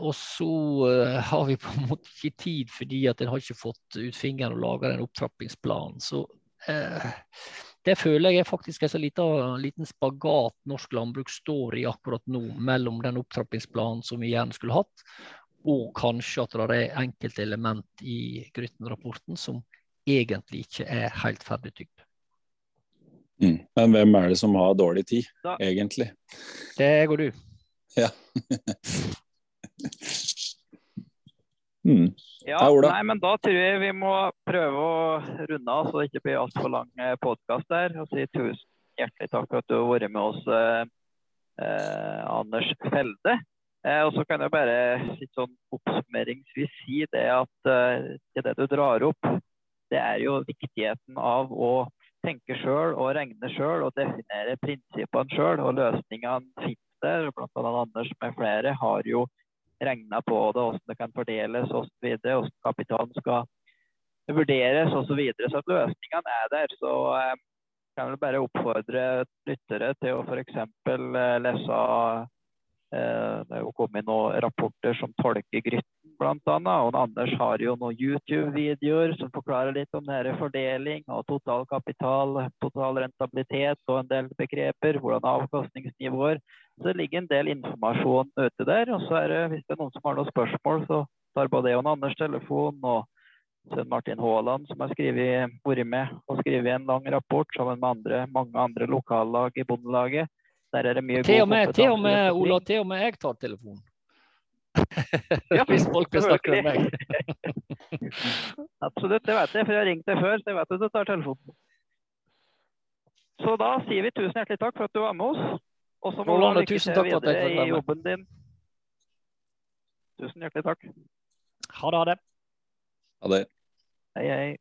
og så eh, har vi på en måte ikke tid fordi at en har ikke fått ut fingeren og laga en opptrappingsplan. Så eh, det føler jeg faktisk er så liten, liten spagat norsk landbruk står i akkurat nå, mellom den opptrappingsplanen som vi gjerne skulle hatt, og kanskje at det er enkelte element i Grytten-rapporten som egentlig ikke er helt ferdigtygd.
Mm. Men hvem er det som har dårlig tid, da. egentlig?
Det går du.
Ja. [LAUGHS]
Mm. Ja, nei, men Da tror jeg vi må prøve å runde av, så det ikke blir altfor lang eh, podkast der. Og si tusen hjertelig takk for at du har vært med oss, eh, eh, Anders Felde. Eh, og så kan jeg bare litt sånn oppsummeringsvis si det at eh, det du drar opp, det er jo viktigheten av å tenke sjøl og regne sjøl og definere prinsippene sjøl. Og løsningene finnes der. Blant annet Anders med flere har jo regna på det, hvordan det kan fordeles osv., hvordan kapitalen skal vurderes osv. Så, videre. så løsningene er der. Så eh, kan jeg bare oppfordre lyttere til å f.eks. Eh, lese Det er jo kommet noen rapporter som tolker Grytten bl.a. Og Anders har jo noen YouTube-videoer som forklarer litt om denne fordeling og total kapital, total rentabilitet og en del begreper. Hvordan avkastningsnivåer. Så det ligger en del informasjon ute der. Og så er det, hvis det er noen som har noen spørsmål, så tar både jeg og Anders telefon. og Sønn Martin Haaland, som har vært med og skrevet en lang rapport sammen med andre, mange andre lokallag i Bondelaget. Der er det mye
til og med, Til og med, Ola, til og med jeg tar telefonen. [LAUGHS] Ja, Hvis folk vil snakke med meg. [LAUGHS]
Absolutt, det vet jeg, for jeg har ringt deg før, så jeg vet at du tar telefonen. Så da sier vi tusen hjertelig takk for at du var med oss. Og så må du lykke til videre i jobben din. Tusen hjertelig takk.
Ha det. Ha det.
Ha det.
Hei, hei.